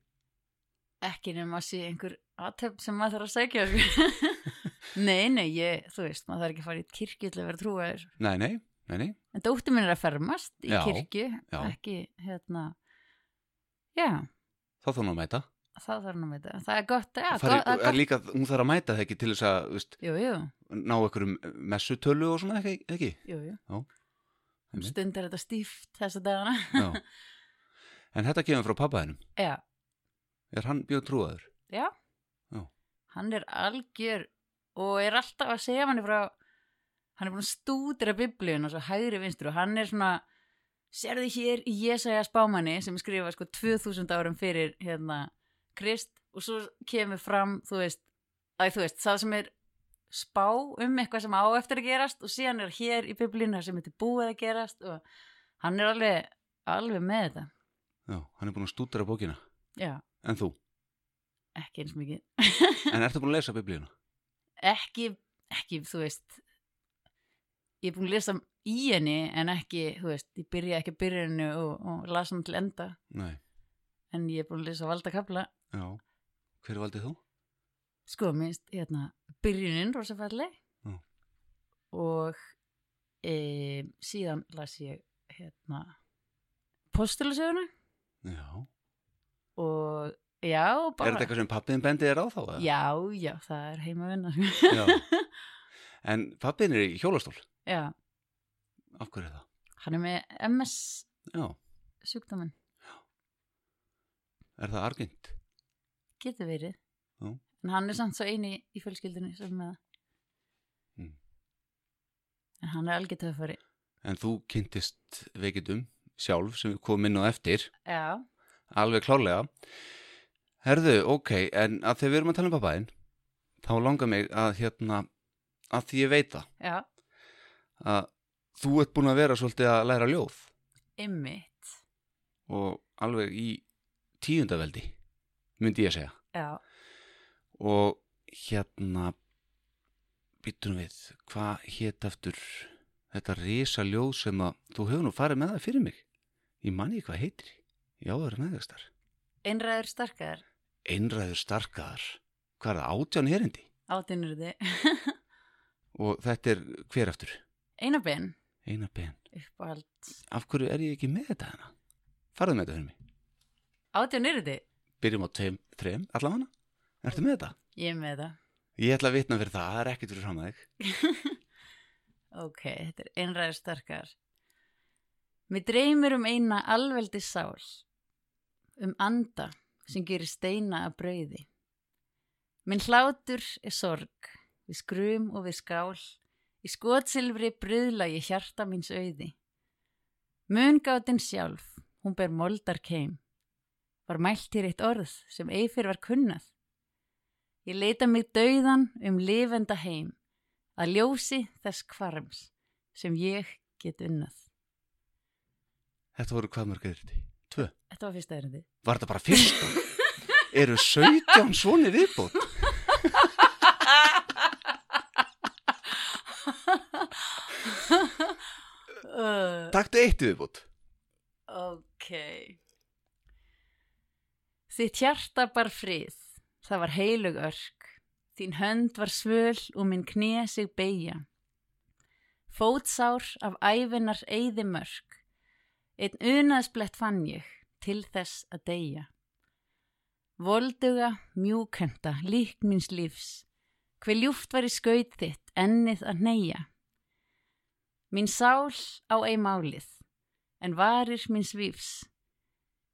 ekki nema að sé einhver aðtöfn sem maður þarf að segja sko. [laughs] Nei, nei, ég, þú veist, maður þarf ekki að fara í kirkju til að vera trúaður Nei, nei, nei, nei, En dóttir minn er að fermast í Já, kirkju, já. ekki, hérna, já, þá þarf hún að mæta það þarf nú að veita. Það er gott, já, það er er gott. líka, hún þarf að mæta það ekki til þess að veist, Jú, jú, ná einhverjum messutölu og svona ekki, ekki? jú, jú. Einmitt. Stund er þetta stíft þessa dagana. En þetta kemur frá pappaðinum Já, er hann bjóð trúaður? já. Já. Hann er algjör og er alltaf að segja manni frá, hann er búin að stúdira biblíun og svo hægri vinstur og hann er svona, sérði hér í Jesaja spámanni sem er skrifað sko 2000 árum fyrir hérna Krist og svo kemur fram, þú veist, að þú veist, það sem er spá um eitthvað sem á eftir að gerast og síðan er hér í biblíuna sem þetta er búið að gerast og hann er alveg, alveg með þetta. Já, hann er búin að stúdara bókina Já, En þú? ekki eins mikið. En ertu búin að lesa biblíuna? ekki, ekki, þú veist ég er búin að lesa í henni en ekki, þú veist, ég byrja ekki að byrja henni og, og lasa hann til enda Nei, en ég er búin að lesa valda kapla já Hver valdið þú? sko, minnst, hérna, byrjunin rosafalli Já. og e, síðan las ég hérna postulasöguna Já og já, Er bara þetta eitthvað sem pappiðin bendið er á þá? eða? já, já, það er heima vinna Já. [laughs] En pappiðin er í hjólastól já, Af hverju er það? hann er með MS Já, sjúkdóminn er það argint? Getur verið. Já. En hann er samt svo eini í fjölskyldunni sem það. Mm. En hann er algjör töffari. En þú kynntist veikindum sjálf sem komum inn á eftir Já. alveg klárlega Herðu, ok, en að þegar við erum að tala um pappaðinn þá langar mig að hérna að því ég veit það Já. að þú ert búin að vera svolítið að læra ljóð Ymmit. og alveg í tíundaveldi myndi ég að segja Já. og hérna býtum við hvað hétt aftur þetta risa ljóð sem að þú hefur nú farið með það fyrir mig ég manni hvað heitir já það er meðgastar Einræður starkaðar. einræður starkaðar hvað er það átján herindi Átínur [laughs] þið. og þetta er hver aftur Einabenn. eina ben Uppáhald. af hverju er ég ekki með þetta hana farðu með þetta fyrir mig Átínur þið. Byrjum á tveim, þreim allavega ertu með þetta Ég er með það. ég ætla að vitna fyrir það það er ekkert fyrir fram að þig [laughs] Ok, þetta er einræður starkaðar. Mér dreymir um eina alveldi sál. Um anda sem gerir steina að brauði. Minn hlátur er sorg, við skrum og við skál, í skotsilfri bröðla ég hjarta míns auði. Mungáttinn sjálf, hún ber moldar keim, var mælt hér eitt orð sem eifir var kunnað. Ég leita mig dauðan um lifenda heim, að ljósi þess kvarms sem ég get unnað. þetta voru hvað mörg erindi? tvö Þetta var fyrsta erindi. var þetta bara fyrsta? [laughs] eru 17 svoni viðbót? [laughs] taktu eitt viðbót ok. Þitt hjarta bar frið, það var heilug örk, þín hönd var svöl og minn kné sig beigja. Fótsár af æfinar eyði mörk, einn unaðsblett fann ég til þess að deyja. Volduga, mjúkenda, lík míns lífs, hver ljúft var í skaut þitt, ennið að neyja. Mín sál á ei málið, en varir míns vífs,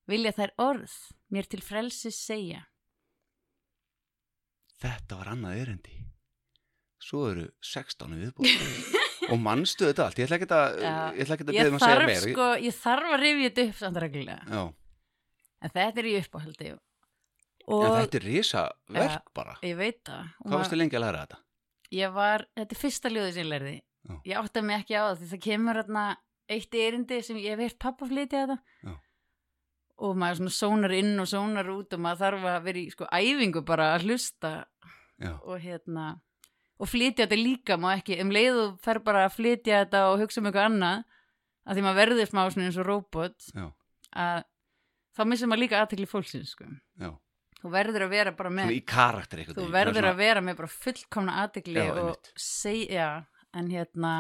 vilja þær orð mér til frelsis segja. þetta var annað erindi svo eru 16 viðbót og mannstu þetta allt ég ætla ekki að, ég ætla ekki að beða um að segja meira sko, ég þarf að rifja þetta upp samt reglulega. já, En þetta er í uppáhaldi. og En þetta er risa verk bara. ég veit það Hvað varstu lengi að læra þetta? ég var, þetta er fyrsta ljóðið sem ég lærði Já. ég átti mig ekki á það því það kemur hérna eitt erindi sem ég hef heyrt pappa flytja þetta Já. Og maður svona sónar inn og sónar út og maður þarf að vera í sko æfingu bara að hlusta Já, og hérna og flytja þetta líka, má ekki um leið og fer bara að flytja þetta og hugsa um eitthvað annað að því maður verður smá svona eins og robot já, að þá missum maður líka aðtekli fólksins sko. já. þú verður að vera bara með Svona í karakter eitthvað. þú verður að vera með bara fullkomna aðtekli og segja en hérna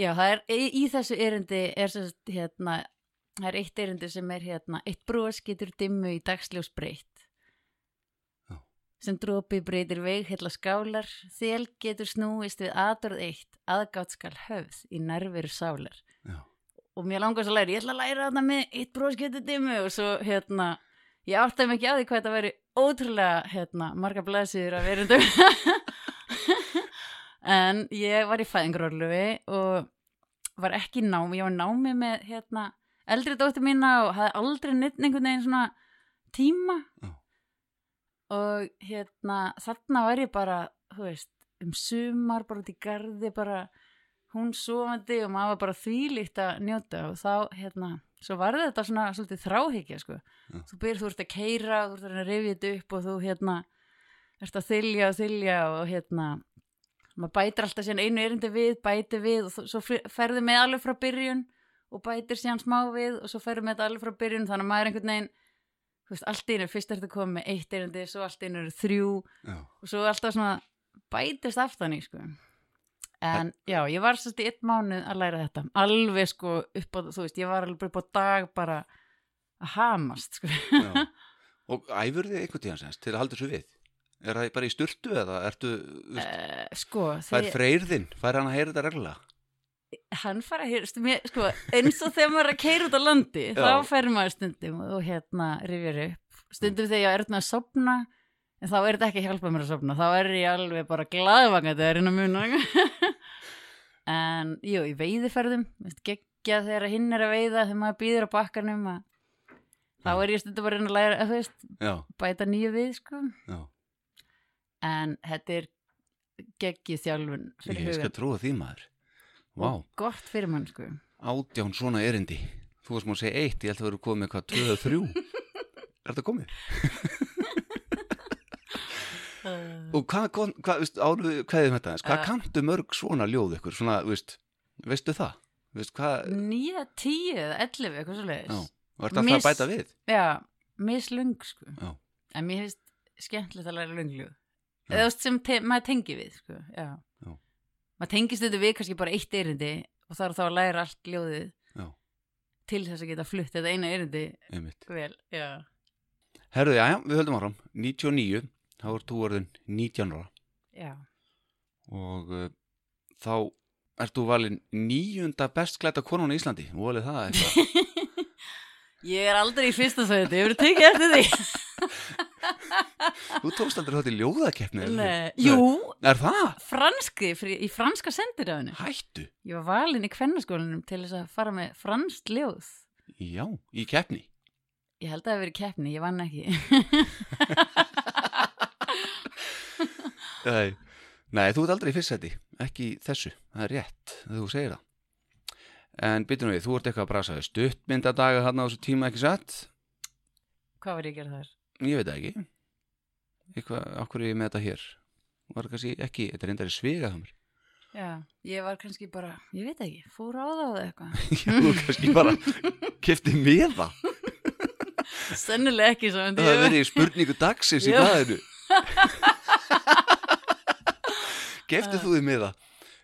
já það er í, þessu erindi er sagt hérna það er eitt erindi sem er hérna eitt bros getur dimmu í dagsljós breytt. Já. sem dropi breytir veg heilla skálar þél getur snúist við aðdorð eitt aðgátt skal höfð í nærveru sálar. Já, og mér langast að læra, ég ætla að læra þarna með eitt bros getur dimmu og svo hérna ég áttaði ekki á því hvað þetta væri ótrúlega hérna, marga blæsiður að verundum [laughs] en ég var í fæðingarorlufi og var ekki námi, ég var námi með hérna, eldri dóttir mína og hafði aldrei neitt einhvern veginn svona tíma Já. og hérna þarna var ég bara, þú veist um sumar, bara út í garði bara hún sofandi og maður bara þvílíkt að njóta og þá hérna, svo var þetta svona svolítið þráhyggja sko, Já. þú byrð, þú ert að keira þú ert að rifja þetta upp og þú hérna ert að þylja og þylja og hérna maður bætir alltaf síðan einu erindi við, bætir við og þú- svo ferðu með alveg frá byrjun og bætir síðan smá við og svo ferðu með þetta alveg frá byrjun þannig að maður er einhvern veginn þú veist, allt einu, fyrst ertu komið með eitt erindi svo allt einu eru þrjú já, og svo alltaf svona bætist aftan í sko en já, ég var í einn mánuð að læra þetta alveg sko upp á, þú veist, ég var alveg upp á dag bara að hamast sko. [laughs] Og æfur þið einhvern tíðan semst til að halda þessu við? Er það bara í sturtu eða ertu, veist, uh, sko, fær þegar freyðin, fær hann að heyra þetta reglulega? Hann fara að heyra, mér, sko, eins og þegar maður er að keira út á landi, Já. þá fer maður stundum og hérna rifjar upp. Stundum þegar ég er að sopna en þá er þetta ekki að hjálpa mér að sopna þá er ég alveg bara glaðvangandi að reyna að muna. [laughs] En jú, í veiðiferðum geggja þegar hinn er að veiða þegar maður býður á bakkanum að, þá er ég stundum bara reyna að læra að veist, bæta nýju við sko. en þetta er geggið þjálfun ég skal trúa því maður. Vá, og gott fyrir mann sko. átján svona erindi. Þú varst maður að segja eitt, ég held að vera komið með hvað, tvö eða þrjú. [laughs] er þetta komið? [laughs] Og hvað, hvað, hvað veist, áruðu, hvað er þetta? Hvað Uh. kanntu mörg svona ljóð ykkur? Svona, veist, veistu það? Veist, hvað, nýja, tíu eða ellefu, eitthvað svo já, leiðis og ert alltaf Miss- að bæta við? já, mislung sko Já. en mér finnst skemmtilegt að læra lungljóð eða sem te maður tengi við sko. já. Maður tengist þetta við kannski bara eitt erindi og þarf þá að læra allt ljóðið Já, til þess að geta flutt þetta eina erindi vel, já, Herðu, já, já, við höldum áram. 99, þá er þú orðin 19 ára já. og uh, þá ert þú valin níunda best klæta konan í Íslandi. Volið það eitthvað? [laughs] ég er aldrei í fyrsta sæti, ég verið tekið eftir því [laughs] þú tókst aldrei þátt í ljóðakeppni. jú, Er það? franski frí, í franska sendiröðinu Hættu? ég var valin í kvennaskólanum til þess að fara með franskt ljóð Já, í keppni. Ég held að það hafi verið keppni, ég vann ekki. Nei. Nei, þú ert aldrei í fyrstæti, ekki þessu, það er rétt, þú segir það. En byrjum við, þú ert eitthvað að brasa við stuttmyndadaga þarna á þessu tíma ekki satt? Hvað var ég að gera þar? Ég veit ekki. Eitthvað, okkur er ég með þetta hér? Var kannski ekki, þetta er endari svigað mér. Já, ég var kannski bara, ég veit ekki, fór á það eða eitthvað. [laughs] Þú kannski bara kefti með það. Sennilega ekki svo, Það hefur verið spurningu dagsins í Já. blæðinu. [laughs] Kefti þú þið með það?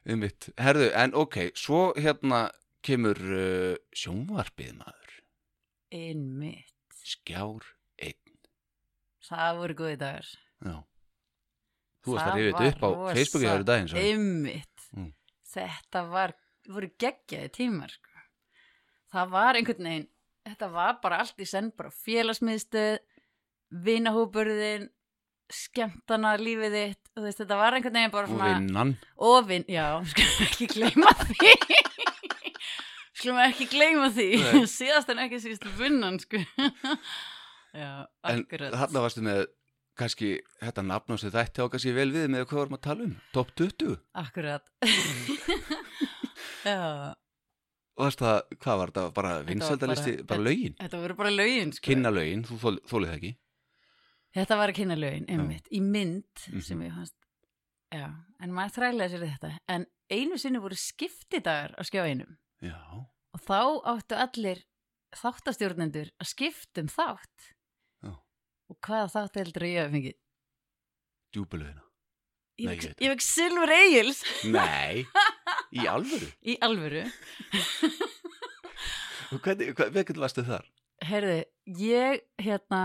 Um mitt. Herðu, en ok, svo hérna kemur uh, sjónvarpið maður. Einmitt. Skjár. Það voru góði dagar. Já. Þú varst að rifið var þetta upp á Facebooki þar í daginn. Mm. Þetta var, voru geggjaði tímar, sko. Það var einhvern veginn, þetta var bara allt í senn, bara félagsmiðstöð, vinahúburðin, skemmtana lífið þitt, veist, þetta var einhvern veginn bara Og svona... vinnan. og vinn, já, [laughs] skulum ekki gleyma því [laughs] skulum ekki gleyma því síðast en ekki síðast vinnan sko [laughs] Já, En þarna varstu með kannski þetta nafn á sig þætti á kannski vel við með hvað varum að tala um, top 20 Akkurat. [laughs] Og þess það, hvað var þetta, bara vinsaldalisti, bara- bara, lögin þetta voru bara lögin, sko. kynna lögin, þú þól, þólið það ekki Þetta var að kynna lögin, einmitt, í mynd Mhm. sem ég fannst, já, en maður þrælaði sér þetta. En einu sinni voru skiptidagar á skjá einum já, og þá áttu allir þáttastjórnendur að skipta um þátt. Og hvaða þátt heldur að ég hef fengið? djúbulöðina Ég fekk- Silfur Egils nei, í [laughs] alvöru í alvöru. [laughs] og hvernig, varstu þar? Herði, ég hérna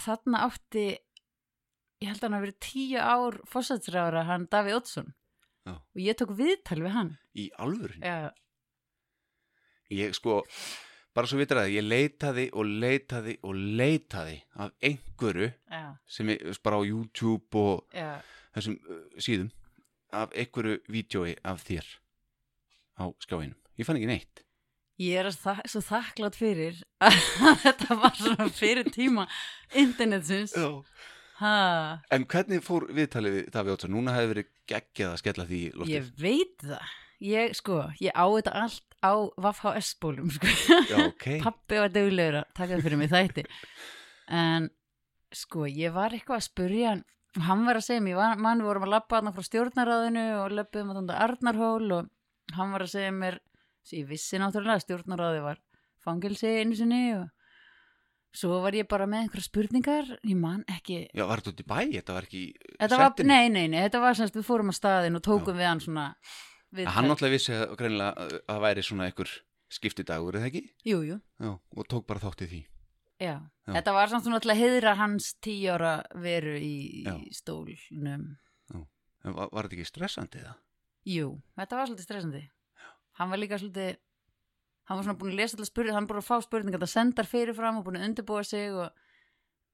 þarna átti ég held að hann að verið tíu ár fósatsrára hann Davíð Já. og ég tók viðtal við hann í alvöru? Já, ég sko, bara svo vitur að ég leitaði og leitaði og leitaði af einhverju já, sem er bara á YouTube og já, þessum uh, síðum af einhverju vídjói af þér á skjáinum. Ég fann ekki neitt. ég er þa svo þakklátt fyrir að [laughs] þetta var svona fyrir tíma internetsins. En hvernig fór viðtalið við Davíð Ótsson? Núna hefði verið geggjað að skella því ég veit það ég sko, ég á þetta allt á Vafhá S-bólum sko. Já, ok. [laughs] pappi var duglegur að taka fyrir mig þætti. En sko ég var eitthvað að spurja hann. Hann var að segja mér, mann við vorum að labba hann frá stjórnaráðinu og löpum að þetta Arnarhól og hann var að segja mér ég vissi náttúrulega að stjórnaráði var fangilsi einu sinni og svo var ég bara með einhverja spurningar. Ég man ekki Já, var þetta út í bæ? Þetta var ekki þetta var, nei, nei, nei, þetta var semst við fórum að staðin og tókum við hann svona við Hann náttúrulega vissi að, að að það væri svona einhver skiptidagur, eða ekki? jú, jú, Já, og tók bara þátt í því. Já. Já. þetta var samt svona að heiðra hans tíu ára veru í, Já. í stólnum. En var, var þetta ekki stressandi það? Jú, þetta var svolítið stressandi. Hann var líka svolítið, hann var svona búin að lesa alltaf spurning, hann búin að fá spurningar, það sendar fyrirfram og búin að undirbúa sig og,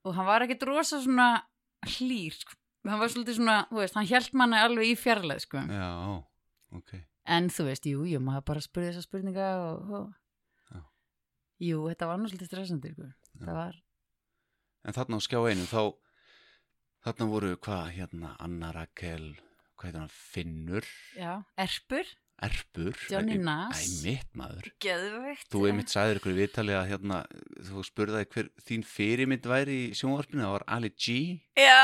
og hann var ekkit rosa svona hlýr, sko. Hann var svolítið svona, þú veist, hann hjælt manna alveg í fjarlæð, sko. Já, ok. En þú veist, jú, jú, maður bara spurði þessa spurninga og, og jú, þetta var svolítið stressandi, sko. Það var, En þarna á skjá einu, þá, þarna voru hvað, hérna, Anna heitir hann, Finnur, já, erpur, Erpur. Johnny Nass. Æ, mitt maður. geðveikt. Þú einmitt sagðir ykkur í viðtali að hérna, þú spurðaði hver þín fyrirmynd væri í sjónvarpinu, það var Ali G. Já.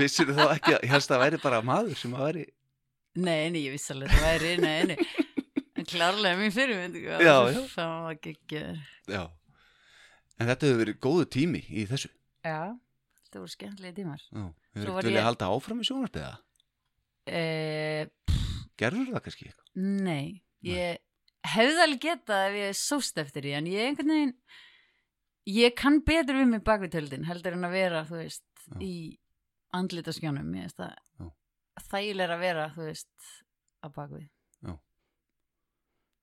Vissir þá ekki að ég að það væri bara maður sem að væri, Nei, nei, ég vissi alveg það væri, nei, nei. En klárlega mín fyrirmynd, sko. Já, já. Það var geggjör. já. En þetta hefur verið góðu tími í þessu. Já, þetta voru skemmtilegi tímar. Já. Hefur ekkert viljað halda áfram í sjónvarpið það? Eh, Gerður það kannski eitthvað? nei, ég hefði alveg getað ef ég sóst eftir því, en ég einhvern veginn, ég kann betur við mig bak við töldin, heldur en að vera, þú veist, Já. í andlita skjánum. Ég veist Já. það þægilega að vera, þú veist, að bak við.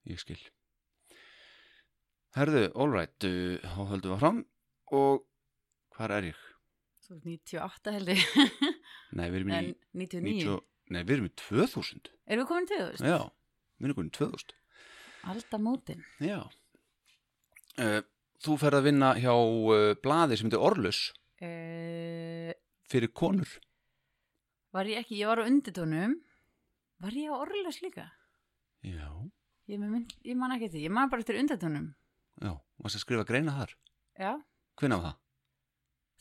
Ég skil. Herðu, all right, uh, þá höldum við fram og hvar er ég? Þú veist, 98 held ég, [laughs] Nei, við erum í en 99. 90, nei, við erum í 2000. Erum við komin þú veist? Já, við erum komin í 2000. Aldamótin. Já. Uh, þú ferð að vinna hjá uh, blaði sem heitir Orlus Uh, fyrir konur. Var ég ekki, ég var á undirtónum. Var ég á orðlaus líka? Já. Ég, mynd, ég man ekki því, ég man bara eftir undirtónum. Já, varst að skrifa greina þar. Já, Hvenær var það?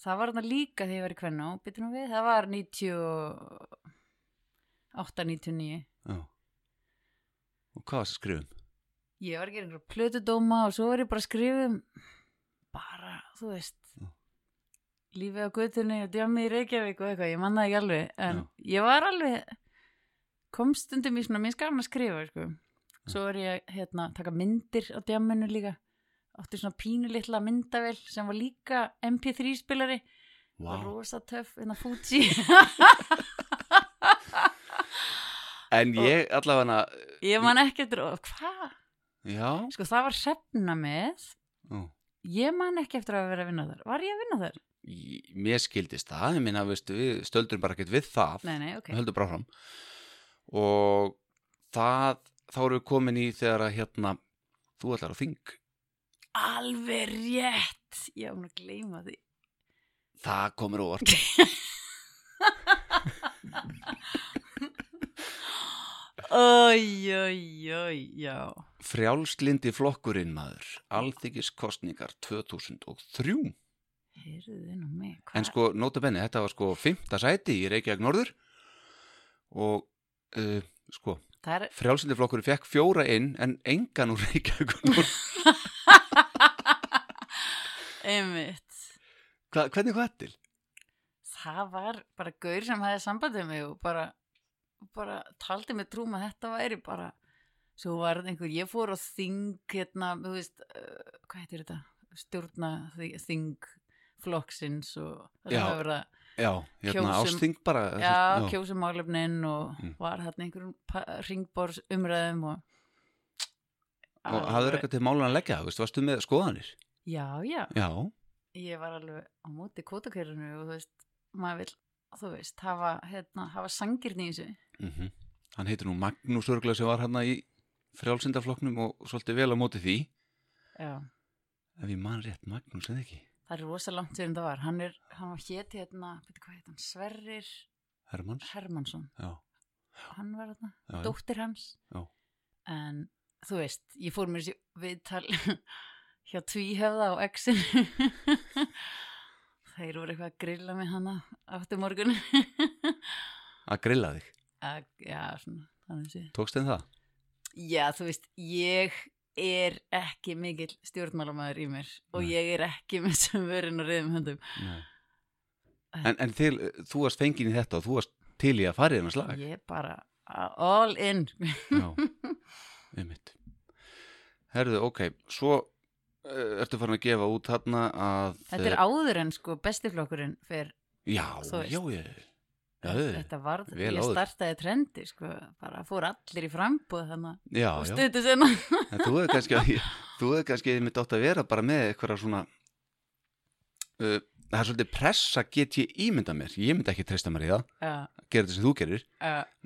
það var þarna líka þegar ég var í kvenna og byttum við, það var 98, 99. Já. Og hvað varst að skrifa um? Ég var að gera einhverja plötudóma og svo var ég bara að skrifa um bara, þú veist. Lífið á göttunni og djammi í Reykjavík og eitthvað, ég man það ekki alveg, en ég var alveg, kom stundum í svona, mér skaman að skrifa, sko. Svo var ég hérna að taka myndir á djamminu líka, átti svona pínu litla myndavel sem var líka MP3 spilari, wow. rosa töff, hérna Fuji. En ég allavega, ég man ekki eftir, hvað? já, Sko það var hrefna með, já. ég man ekki eftir að vera að vinna þar, var ég að vinna þar? Mér skildist það, ég minna, við stöldum bara ekkert við það. Nei, nei, ok. Við höldum bara fram. Og það, þá erum við komin í þegar að hérna, þú ætlar á þing alveg rétt ég á hún að gleyma því Það komur óvart. Frjálslindi flokkurinn maður, alþykis kostningar 2003. Heyrðu nú mig hva? En sko, nota benni, þetta var sko fymta sæti í Reykjavík Norður og uh, sko, er, frjálslindi flokkurinn fekk fjóra inn en engan úr Reykjavík [laughs] Norður. einmitt Hva, hvernig hvað til? það var bara gaur sem hefði sambandið mig og bara, bara taldi mig trúm að þetta væri bara svo var einhver, ég fór á þing hérna, þú veist uh, hvað heitir þetta, stjórna þi- þing flokksins og það Já. sem að Já, hérna Kjósum- ásting bara. já, kjósa málefnin og Mm. var hérna einhverjum ringbors umræðum og Og hafður eitthvað til málan að leggja, veist, varstu með skoðanir? já, já, Já, ég var alveg á móti kvotakörinu og þú veist, maður vil þú veist, hafa, hérna, hafa sangirni í þessu mm hann heitir nú Magnús Örgla sem var hérna í frjálsindaflokknum og svolítið vel á móti því. já Ef ég man rétt, Magnús eða ekki? Það er rosa langt sem það var. Hann er, hann var héti hérna, hann, Sverrir Hermanns? Hermansson. Já, Hann var já. dóttir hans. Já. En þú veist, ég fór mér viðtal [laughs] hjá tvíhöfða á exinu. [laughs] Þeir voru eitthvað að grilla mig hana áttu morgun. [laughs] Að grilla þig. að, já, svona. Tókst þeim það? Já, þú veist, ég er ekki mikill stjórnmálamæður í mér og Nei. ég er ekki með sem verið og reyðum höndum. En, en til, þú varst fengin í þetta og þú varst til í að fara í þennan slag. Ég er bara all in. Já, einmitt. Herðu, ok, svo uh, ertu farin að gefa út þarna að... Þetta er áður en sko bestiflokkurinn fyrir, Já, já, ég... Já, þetta varð, vel ég áður. startaði trendi sko, bara fór allir í frambúð þannig já, og sinna. En þú hefur kannski, kannski mitt átt að vera bara með eitthvað svona... Uh, það er svolítið pressa get ég ímynda mér. Ég myndi ekki treysta mér í það, Já, gera þetta sem þú gerir.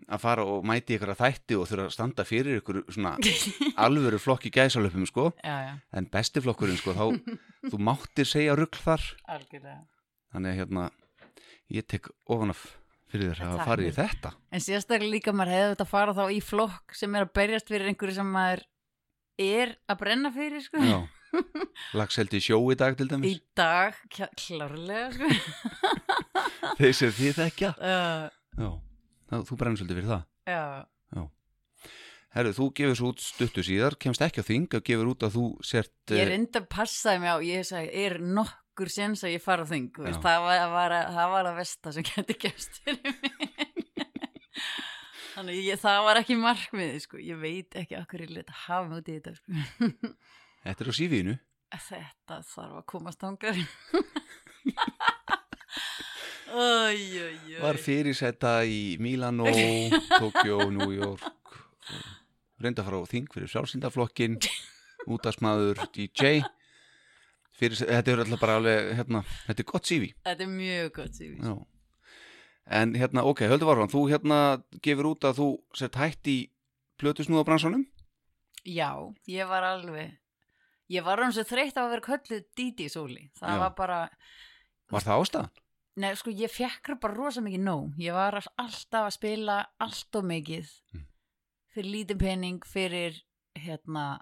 Að fara og mæti ykkur að þætti og þurfa að standa fyrir ykkur svona [laughs] alvöru flokki gæsalöpum, sko. já, já, En besti flokkurinn, sko, þá, þú máttir segja rugl þar. algjörlega. Þannig að hérna, ég tek ofan af fyrir þér að farið í þetta. En sérstaklega líka maður hefði þetta að fara þá í flokk sem er að berjast fyrir einhverju sem maður er að brenna fyrir sko. Já. Lagseldi sjó í dag til Í dæmis. dag, kja- klárlega sko. [laughs] Þeir sem þið þekkja. uh, Já. Það, þú brennir svolítið fyrir það. Já, Herru, þú gefur svo út stuttu síðar, kemst ekki á þing og gefur út að þú sért... ég eh, reynda að passaði mig á, ég er nokkur séns að ég fara á þing, veist, það var, var, að- það var að versta sem getur gefst fyrir mig. Þannig ég, það var ekki markmiði, sko, ég veit ekki okkur ég leta hafa mig út í þetta, sko. Þetta er á sífínu. Þetta þarf að komast æj. Var fyrirsetta í Milano, Tokyo, New York. Reynda að fara á þing fyrir sjálfsindaflokkin, útasmaður, DJ. Fyrirsetta, þetta er alltaf bara alveg, hérna, þetta er gott sífi. Þetta er mjög gott, Sývi. Já. En hérna, ok, höldu varfram, þú hérna gefur út að þú sett hætt í plötusnúðabransanum? Já, ég var alveg, ég var hann svo þreytt að vera kölluð Didi Sóli. Það Já. var bara, Var það ástæðan? Nei, sko, ég fekk bara rosa mikið nóg. Ég var alltaf að spila allt og mikið Mm. fyrir lítið pening, fyrir, hérna,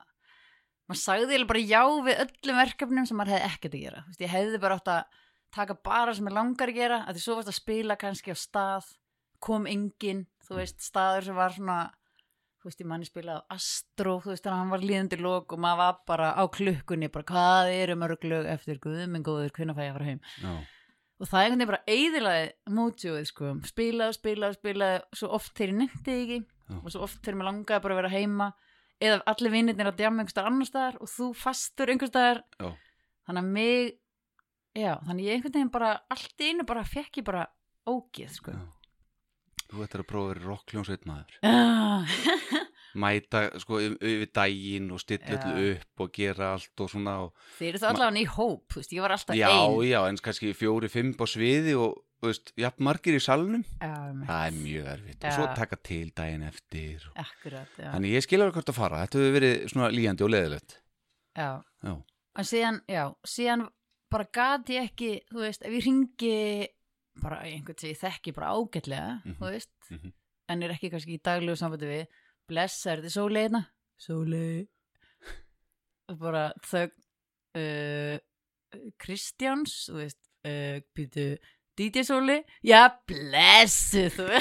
maður sagði bara já við öllum verkefnum sem maður hefði ekkert að gera. Þú Veist, ég hefði bara átt að taka bara sem ég langar að gera, að því svo varst að spila kannski á stað, kom enginn, þú veist, staður sem var svona, þú veist, ég manni spilaði á Astro, þú veist, þannig að hann var líðandi lók og maður var bara á klukkunni, bara hvað eru mörg lög eftir guðminn góður, hvernig fæ ég að fara heim Já. og það er einhvern veginn bara eiðilaði mótjóið sko, spilaði, spilaði, spilaði svo oft þegar ég nefndi ekki Já. og svo oft þegar mér langaði bara að vera heima eða allir vinnirnir að djama einhvers staðar annar staðar og þú fastur einhvers staðar Já. þannig að mig já, þannig ég einhvern veginn bara allt í einu bara fekk ég bara ógeð sko Já. Þú ættir að prófa að vera rockljónsveit maður. Já. [laughs] Mæta, sko, yfir daginn og stilla Já. öllu upp og gera allt og svona og... þeir eru þá allavega í hóp, þú veist, ég var alltaf Já, ein já, en kannski fjóri, fimm á sviði og, þú veist, jafn margir í já, einmitt. Það er mjög erfitt. Og Já. svo taka til daginn eftir. akkurat, já, Þannig ég skilur hvort að fara. Þetta hefur verið svona líjandi og leðilegt. já. Já. en síðan, já, síðan bara gati ekki, þú veist, ef ég ringi bara einhvern sem ég þekki bara ágætlega, Mhm. þú veist Mhm. en er ekki kannski í daglegu sambandi við blessa, er þetta sóleina? Sólei og bara þau uh, Kristjáns, þú veist uh, býtu, DJ Sóli já, blessu þú [laughs]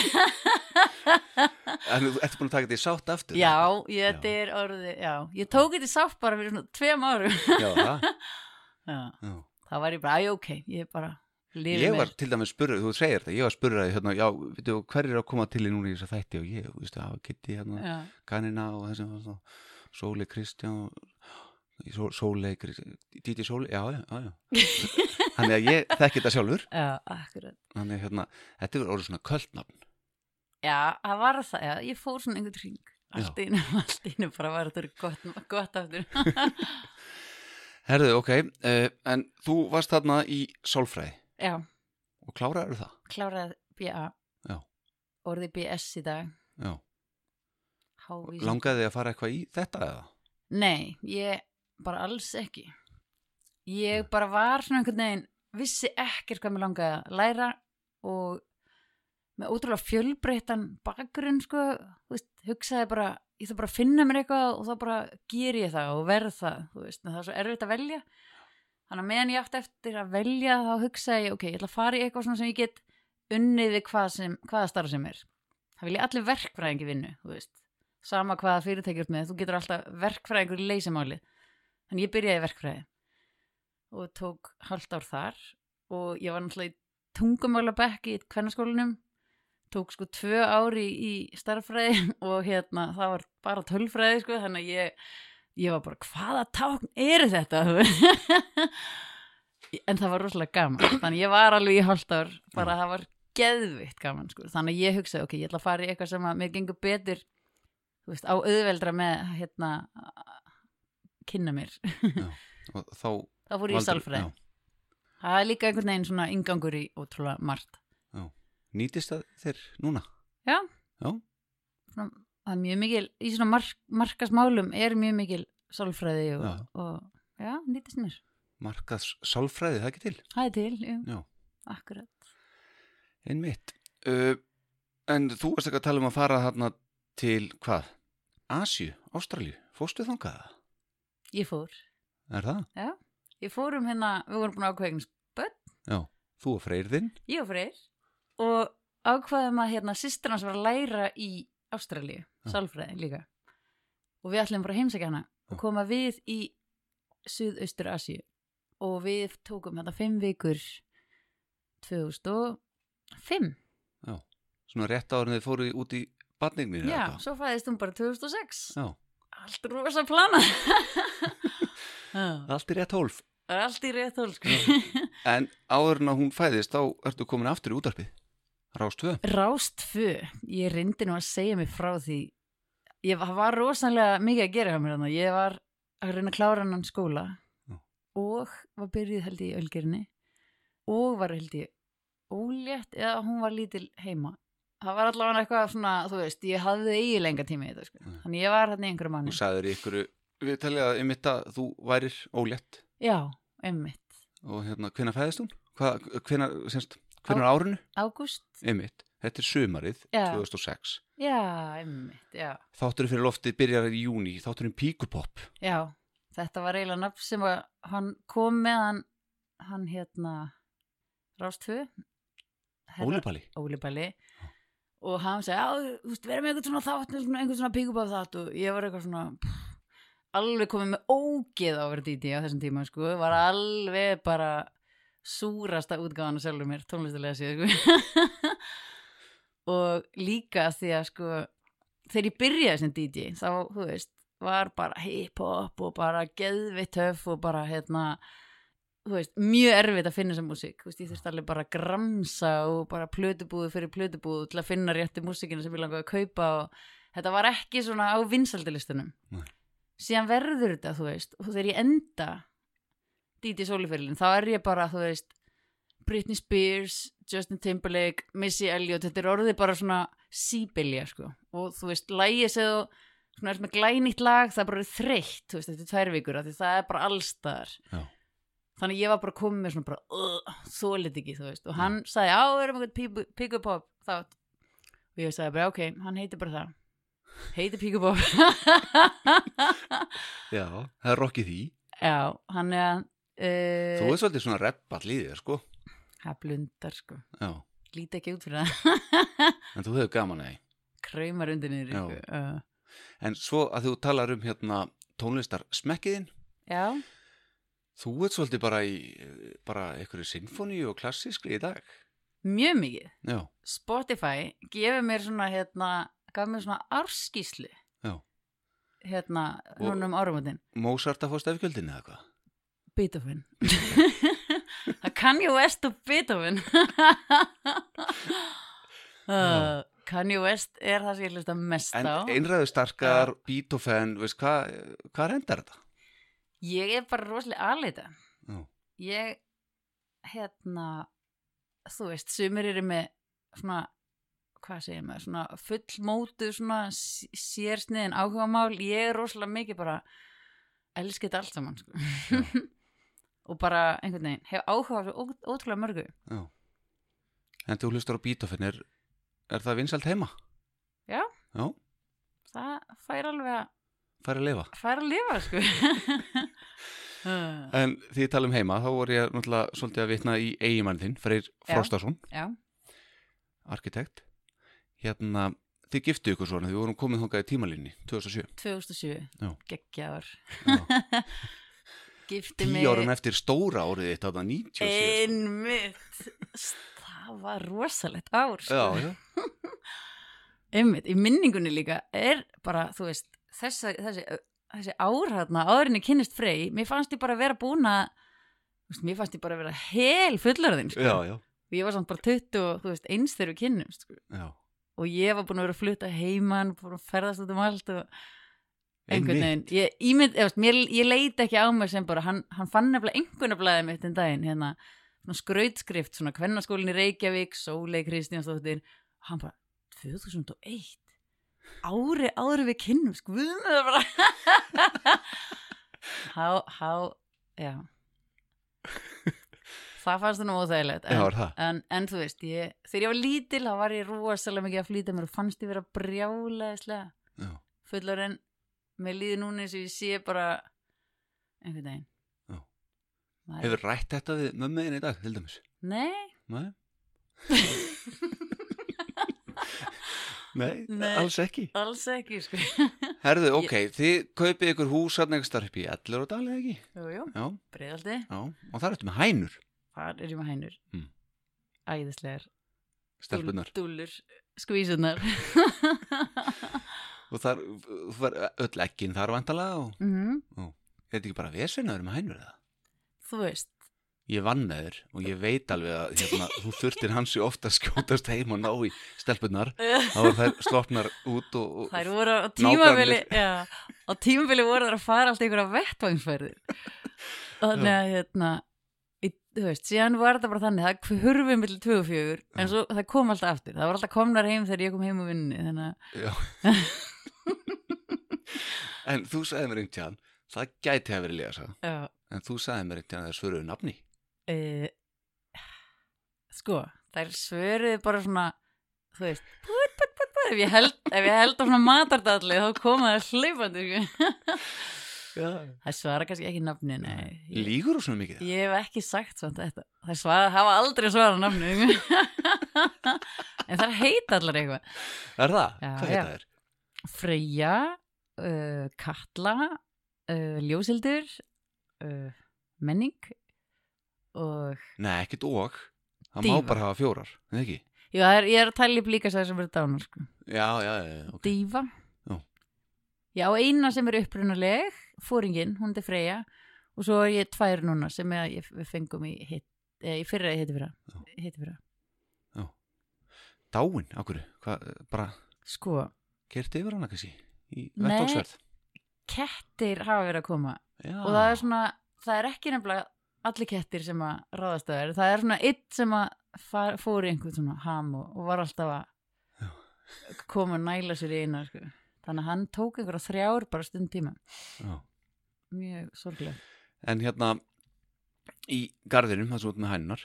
þú ert búin að taka þetta í sátt aftur? já, ég, Já. þetta er orðið já, ég tók þetta í sátt bara fyrir svona tveim árum Já, það? [laughs] já, Já. það var ég bara, æ, ok ég bara lifi Ég var mér til dæmis spurður, þú segir þetta, ég var spurður hérna, já, veitu, hver er að koma til í núna í þess að þætti og ég, þú veist, að Kitty hérna, Ganina og þessum, svo, Sóli Kristján, Só, Sóli, Díti Sóli, já, já, já. [laughs] Þannig að ég þekki þetta sjálfur, já, akkurat þannig hérna, þetta er orðið svona kvöldnafn. já, það var það, já, ég fór svona einhvern ring allt Já. í einu, [laughs] allt í einu bara var þetta gott, gott aftur [laughs] Herðu, ok, uh, en þú varst þarna í sálfræði já, og kláraður það? kláraði BA Já. orðið BS í dag Já. Hávísindi. Langaði þið að fara eitthvað í þetta eða? Nei, ég bara alls ekki. Ég bara var svona einhvern veginn, vissi ekkert hvað mér langaði að læra og með ótrúlega fjölbreyttan bakgrunn, sko, veist, hugsaði bara, ég þarf bara að finna mér eitthvað og þá bara ger ég það og verð það, veist, það er svo erfitt að velja. Þannig að meðan ég átti eftir að velja þá hugsaði ég, ok, ég ætla að fara í eitthvað sem ég get unnið við hvað sem, hvaða starf sem er. Það vil ég allir verkfræðingi vinnu, sama hvaða fyrirtækjast með, þú getur alltaf verkfræðingur leysimáli þannig ég byrjaði verkfræði og tók halvt ár þar og ég var náttúrulega í tungumála bekk í kvennaskólanum tók sko tvö ári í, starffræði [laughs] og hérna það var bara tölfræði sko þannig að ég, ég var bara hvaða tákn eru þetta? [laughs] En það var rosalega gaman. Þannig ég var alveg í halvt ár bara það var geðvitt gaman sko. Þannig að ég hugsaði ok, ég ætla að fara í eitthvað sem að mér gengur betur þú veist, á auðveldra með hérna kynna mér þá þá fór ég í já. það er líka einhvern veginn svona ingangur í ótrúlega margt Nýtist það þér núna? Já. Já, svona, það er mjög mikil, í svona mark, markasmálum er mjög mikil sálfræði og Já. já, og, já nýtist mér markað sálfræði, það ekki til? það er til, Já, akkurat einmitt. Uh, en þú varst ekki að tala um að fara þarna til hvað? Asju, Ástralju, fórstu þangað? Ég fór, Er það? ég fór um hérna við vorum búin að ákveðin Já, þú og freyr þinn? ég og Freyr. Og ákvaðum að hérna sýstir hans var að læra í Ástralíu, Já. sálfræði líka. Og við ætlum bara heimsækja hana og Já. koma við í Suðaustur Asíu og við tókum þetta fimm vikur 2005 Svona rétt áður en þið fóru út í badningni já, svo fæðist hún bara 2006 Já, allt rosa plana allt [laughs] er rétt hólf. er allt í rétt hól sko. [laughs] En áður en að hún fæðist, þá ertu komin aftur í útarpið. Rást tvö. Rást tvö, ég reyndi nú að segja mig frá því ég var rosalega mikið að gera hjá mér þarna. ég var að reyna að klára hann skóla Já. og var byrjuð held ég í Ölgerinni og var held ég ólétt eða hún var lítil heima það var allavega eitthvað svona, þú veist ég hafði eigi lenga tíma í þetta sko. Nei. þannig ég var hann í einhverju manni sagður ykkur, við talið að einmitt að þú værir ólétt já, einmitt, og hérna, hvenær fæðist hún? Hva, hvenær, semst, hvenær árinu? ágúst Einmitt, þetta er sumarið Já. 2006. já, einmitt, já Þátturinn fyrir loftið byrjar í júni, þátturinn Píkupop. Já, þetta var eiginlega nafn sem að hann kom með hann, hann hérna Rástfö Ólipalli. Ólipalli og hann segi, þú veist, verðum einhvern svona þátt einhvern svona píkubaf þátt. Og ég var eitthvað svona pff, alveg komið með ógeð á verið díti á þessum tíma, sko, var alveg bara súrasta útgáðan sjálfur mér, tónlistulega séð, sko. [laughs] Og líka því að sko þegar ég byrjaði sem DJ þá, þú veist, var bara hip-hop og bara geðvitt töff og bara, hérna veist, mjög erfitt að finna þessa músík þú veist, ég þurfti alveg bara að gramsa og bara plötubúðu fyrir plötubúðu til að finna rétti músíkina sem ég langaði að kaupa og þetta var ekki svona á vinsaldilistunum Nei. síðan verður þetta, þú veist og þegar ég enda DJ Sóliferilin, þá er ég bara, þú veist Britney Spears, Justin Timberlake Missy Elliott, þetta er orðið bara svona síbelja, sko og þú veist, lægið þú svona er með glænýtt lag það er bara þreytt, þú veist, þetta er tvær vikur af því það er bara allstaðar Já. Þannig ég var bara komið með svona bara uh, þólit ekki, þú veist, og hann sagði já, við erum eitthvað píkupop þátt. Og ég sagði bara, ok, hann heitir bara það. Heitir píkupop. [laughs] Já, það er rokkið því. Já, hann er að Þú uh, er svolítið svona reppall í þér, sko. Það blundar, sko. Já, líti ekki út fyrir það. En þú hefur gaman að því. Kraumar undir niður Já. sko. uh, En svo að þú talar um hérna tónlistar smekkiðin já, Þú ert svolítið bara í bara einhverju sinfóni og klassískri í dag. Mjög mikið. Já, Spotify gefur mér svona hérna, gaf mér svona árskíslu Já. hérna, núna um árumöndin Mozart að fá stefgjöldin eða hvað? Beethoven. [laughs] Það kann ég West og Beethoven. [laughs] Uh, Kanye West er það sem ég hlusta mest En á. einræðu starkar, Beethoven, veist hvað hva rendar þetta? Ég er bara rosalega aðleita ég hérna þú veist, sumir eru með svona hvað segir maður, svona fullmótu svona sérsniðin áhugamál, ég er rosalega mikið bara elskið þetta allt saman sko. [laughs] og bara einhvern veginn, hef áhuga ótrúlega mörgu. Já. En þú hlustar á er, er það vinsalt heima? Já. Já, það fær alveg að fær að lifa fær að lifa sko [laughs] En því ég tala um heima, þá voru ég náttúrulega svolítið að vitna í eigimann þinn, Freyr Frostason, já, arkitekt. Hérna, þið giftu ykkur svona, þið vorum komið þangað í tímalínni, 2007. 2007 Já. geggjaður Já. [laughs] gifti Tíu árum eftir stóra árið þitt, þarna 97. sko. einmitt það var rosalegt ár sko. Já, já, [laughs] einmitt, í minningunni líka er bara, þú veist, þessa, þessi, þessi ár hérna, áðurinni kynnist frey mér fannst ég bara vera búin að mér fannst ég bara vera hel fullarðin sko. já, já, og ég var samt bara 20 og þú veist, eins þegar við kynnumst sko. og ég var búin að vera að fluta heiman búin að ferðast út um allt og einhvern veginn, ég, ímynd, ég, mér, ég leiti ekki á mig sem bara, hann, hann fann nefnilega einhvernablaðið mitt en daginn, hérna svona skrautskrift, svona kvennaskólin í Reykjavík Sólei Kristjánsdóttir hann bara, 2001 ári ári við kynnum skvuðum það bara [laughs] há, há, já það fannst það nú óþægilegt Já, en, er það? en, en þú veist, ég, þegar ég var lítil þá var ég rosalega mikið að flýta mér og fannst ég vera brjálæðislega Já, fullar en með líði núna eins og ég sé bara einhvern veginn Já. Hefur rætt þetta við mömmuðin í dag, til dæmis? Nei, Nei? [laughs] Nei, Nei. alls ekki. alls ekki sko. [laughs] Herðu, ok, þið kaupið ykkur hús hann einhver starf upp í Ellur og Dali, ekki? Jú, jú, já, og það er eftir með hænur, Þar er ég með hænur Mm. Æðislegar stelpunar. Dúllur, skvísunar [laughs] Og þar, þú var öll ekkin þar vantalega og mm er þetta ekki bara vesinaður með hænur eða? Þú veist Ég vann með þér og ég veit alveg að hérna, þú þurftir hansi ofta að skjótast heim og ná í stelpunar. Þá er þær slopnar út og, og Þær voru á tímabili já, Á tímabili voru þær að fara alltaf einhverja vettvangsferðir. Þannig að hérna í, Þú veist, síðan var þetta bara þannig Það hurfið millir 2 og 4 En svo það kom alltaf aftur. Það var alltaf komnar heim þegar ég kom heim úr vinninni Þannig að en þú sagði mér einhvern tíðan, það gæti að verið lega, já, en þú sagði mér einhvern tíðan að það svöruðu nafni. E, [sighs] Sko, þær svöruðu bara svona Þú veist put, put, put, ef, ég held, ef ég held á svona matardalli þá koma það hlaupandi sko. [laughs] Já. Það svara kannski ekki nafni Nei, ég, Lígur þú svona mikið? Ég hef ekki sagt svona þetta Það svara, hafa aldrei svarað nafni [laughs] En það heita allar eitthvað Er það? Já, Hvað heita þér? Freyja uh, Katla uh, Ljósildur uh, Menning og Nei, ekkert og. Það Dífa. má bara hafa fjórar, en ekki? Það er, ég er að tala upp líka sæði sem eru dánar sko. Já, já, já, ok. Dífa Já. Já, eina sem er upprunaleg Fóringin, hún er Freyja og svo er ég tvær núna sem ég, við fengum í, hit, eh, í fyrra hitti fyrra, Já. hitti fyrra Dáin, ákveðu, hvað, bara Sko, kerti yfir hana kannski í Nei. vettóksverð? kettir hafa verið að koma Já. og það er svona, það er ekki nefnilega allir kettir sem að ráðast að þeir það er svona eitt sem að far, fór í einhvern svona ham og, og var alltaf Já. að koma og næla sér í eina sko. þannig að hann tók einhverja þrjár bara stund tíma Já. mjög sorglega En hérna í garðinum, það sem út með hænunar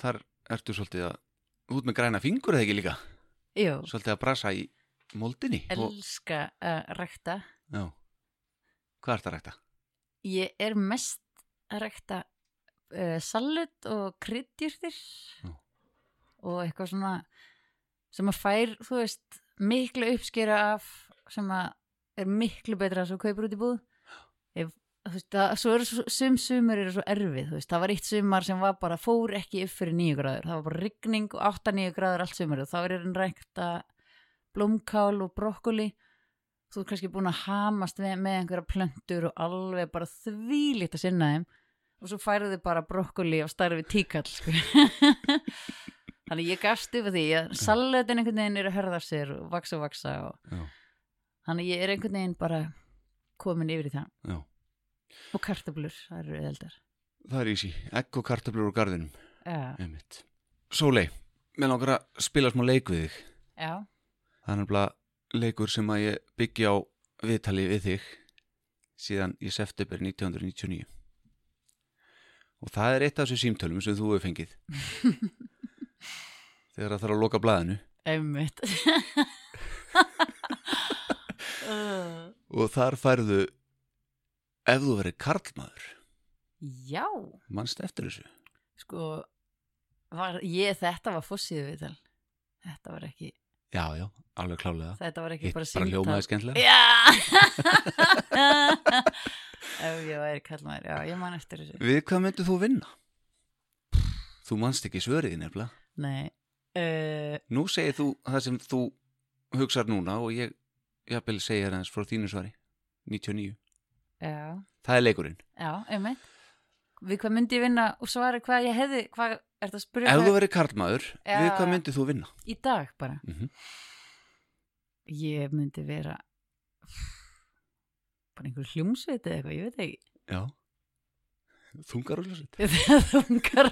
þar ertu svolítið að út með græna fingur eða ekki líka Jú, svolítið að brasa í moldinni elska að rækta Já Hvað ert að rækta? ég er mest að rækta uh, salut og kryddjurtir Já. og eitthvað svona sem að fær, þú veist miklu uppskera af sem að er miklu betra að svo kaupur út í búð. Ef, þú veist, það, svo eru svo- sum sumur eru svo erfið, þú veist, það var eitt sumar sem var bara, fór ekki upp fyrir nýju gráður það var bara rigning og 8-9 gráður allt sumar og þá er hann rækta blómkál og brokkoli. Þú er kannski búin að hamast með, með einhverja plöntur og alveg bara þvílít að sinna þeim og svo færðu þið bara brokkoli og starfi tíkall sko. [laughs] þannig ég gafst að því að salutin einhvern veginn er að herða sér og vaksa og vaksa og Já. þannig ég er einhvern veginn bara komin yfir í það. Já. og kartablur, það eru eldar Það er ísi, egg og kartöflur úr garðinum. Já, Einmitt. Sólei, með langar að spila smá leik við þig. Já, Það er nefnilega leikur sem að ég byggja á viðtali við þig síðan í september 1999 og það er eitt af þessu símtölum sem þú hefur fengið. [laughs] Þegar það þarf að loka blaðinu. Einmitt. [laughs] Og þar færðu ef þú verið karlmaður. Já. Mannst eftir þessu? Sko var, ég, þetta var fossið viðtal. Þetta var ekki já, já, alveg klálega þetta var ekki hitt bara bara símtal. hljómaði skemmtilega. Já [laughs] ef ég væri kallmaður, já ég man eftir þessu. Við hvað myndir þú vinna? þú mannst ekki svöriði nefnilega. Nei uh, nú segir þú það sem þú hugsar núna og ég jafnvel segir hans frá þínu svari. 99, já, það er leikurinn. Já, einmitt. Við hvað myndi ég vinna og svari hvað ég hefði hvað er það að spyrja ef þú verið karlmaður, Já. við hvað myndir þú vinna? í dag bara. Mm ég myndi vera bara einhver hljómsveit eða eitthvað, ég veit ekki. Já. Þungar og ljósið [laughs] þegar þungar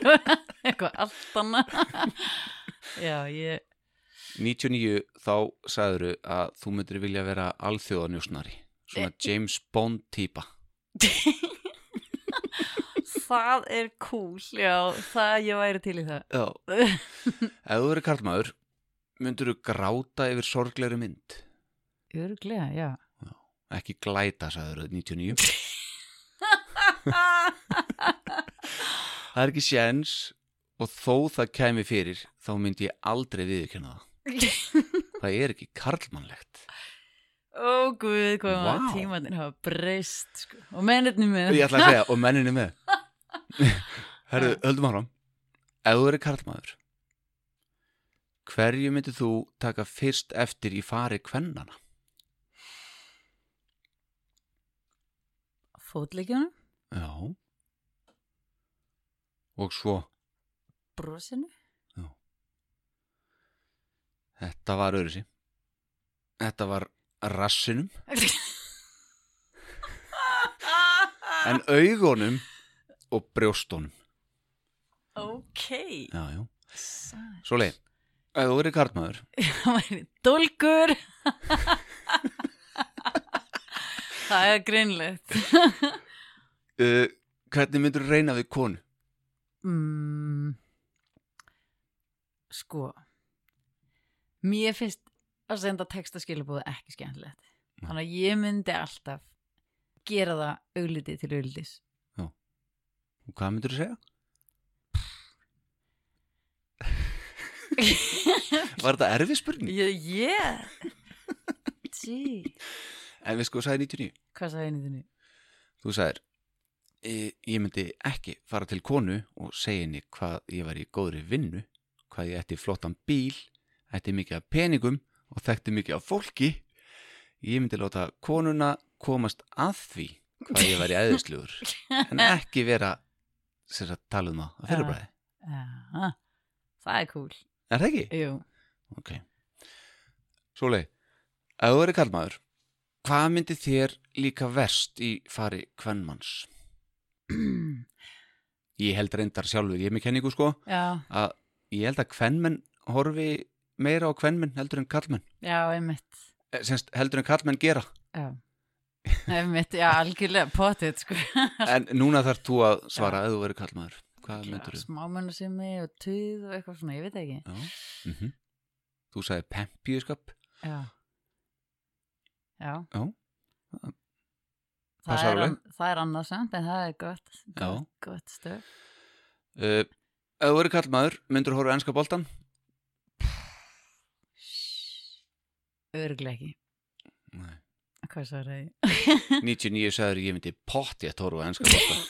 eitthvað allt annað. [laughs] Já, ég 99 þá sagður að þú myndir vilja vera alþjóðanjósnari svona Eh. James Bond típa. Það er cool, já, það ég væri til í það. Já. Ef þú verið karlmaður myndir þú gráta yfir sorglegri mynd? Örglega, já ekki glæta sagður 99 það er ekki séns og þó það kæmi fyrir þá myndi ég aldrei viðurkenna það [laughs] það er ekki karlmannlegt Ó guð, hvað Vá. wow. tímannir hafa breyst sko. og mennirni með ég ætla að segja, og menninni með [laughs] herru, höldum áfram ef þú eru karlmaður hverju myndir þú taka fyrst eftir í fari kvennana fótleikjunum, já. Og svo? Brosinu. Þetta var öðru þetta var rassinum. [laughs] En augunum og brjóstunum. Ok. Já, já, svo leið þú það [laughs] væri dólgur [laughs] það er greinlegt [laughs] uh, hvernig myndir þú reyna við konu? Mm, sko mér finnst að senda textaskilabóðu ekki skemmtilegt. Nei. þannig að ég myndi alltaf gera það augliti til auglitis. Og hvað myndir þú segja? [laughs] var þetta erfið spurning? ég, yeah tí en við sko sagði 99 hvað sagði henni þinni? þú sagðir e, ég myndi ekki fara til konu og segja henni hvað ég var í góðri vinnu hvað ég ætti flottan bíl ætti mikið af peningum og þekkti mikið af fólki. Ég myndi láta konuna komast að því hvað ég var í æðislugur [laughs] en ekki vera sem sagt tala um það að fyrirbræði Já, það er cool. Er það ekki? Jú, ok. Sólei, ef þú verið kallmaður hvað myndi þér líka verst í fari kvennmanns? ég held reyndar sjálfur, ég er með kenningu sko já, að ég held að kvennmenn horfi meira á kvennmenn heldur en kallmenn já, einmitt. Eh, Semst, heldur en kallmenn gera. Já, Einmitt, já algjörlega potið sko. En núna þarf þú að svara ef þú verður kallmaður hvað myndur þú? Smámennasemi og tuð og eitthvað svona, ég veit ekki. Já. Mm Þú sagði pempíuskap. Já Já. Já. Það Passar er, an, það er annað samt en það er gott gott, gott stöð uh, Ef þú verður kallmaður, myndur þú horfa ennska boltan? Örglega ekki. Nei. Hvað er það? 99 sagður ég myndi potti að horfa ennska boltan [laughs]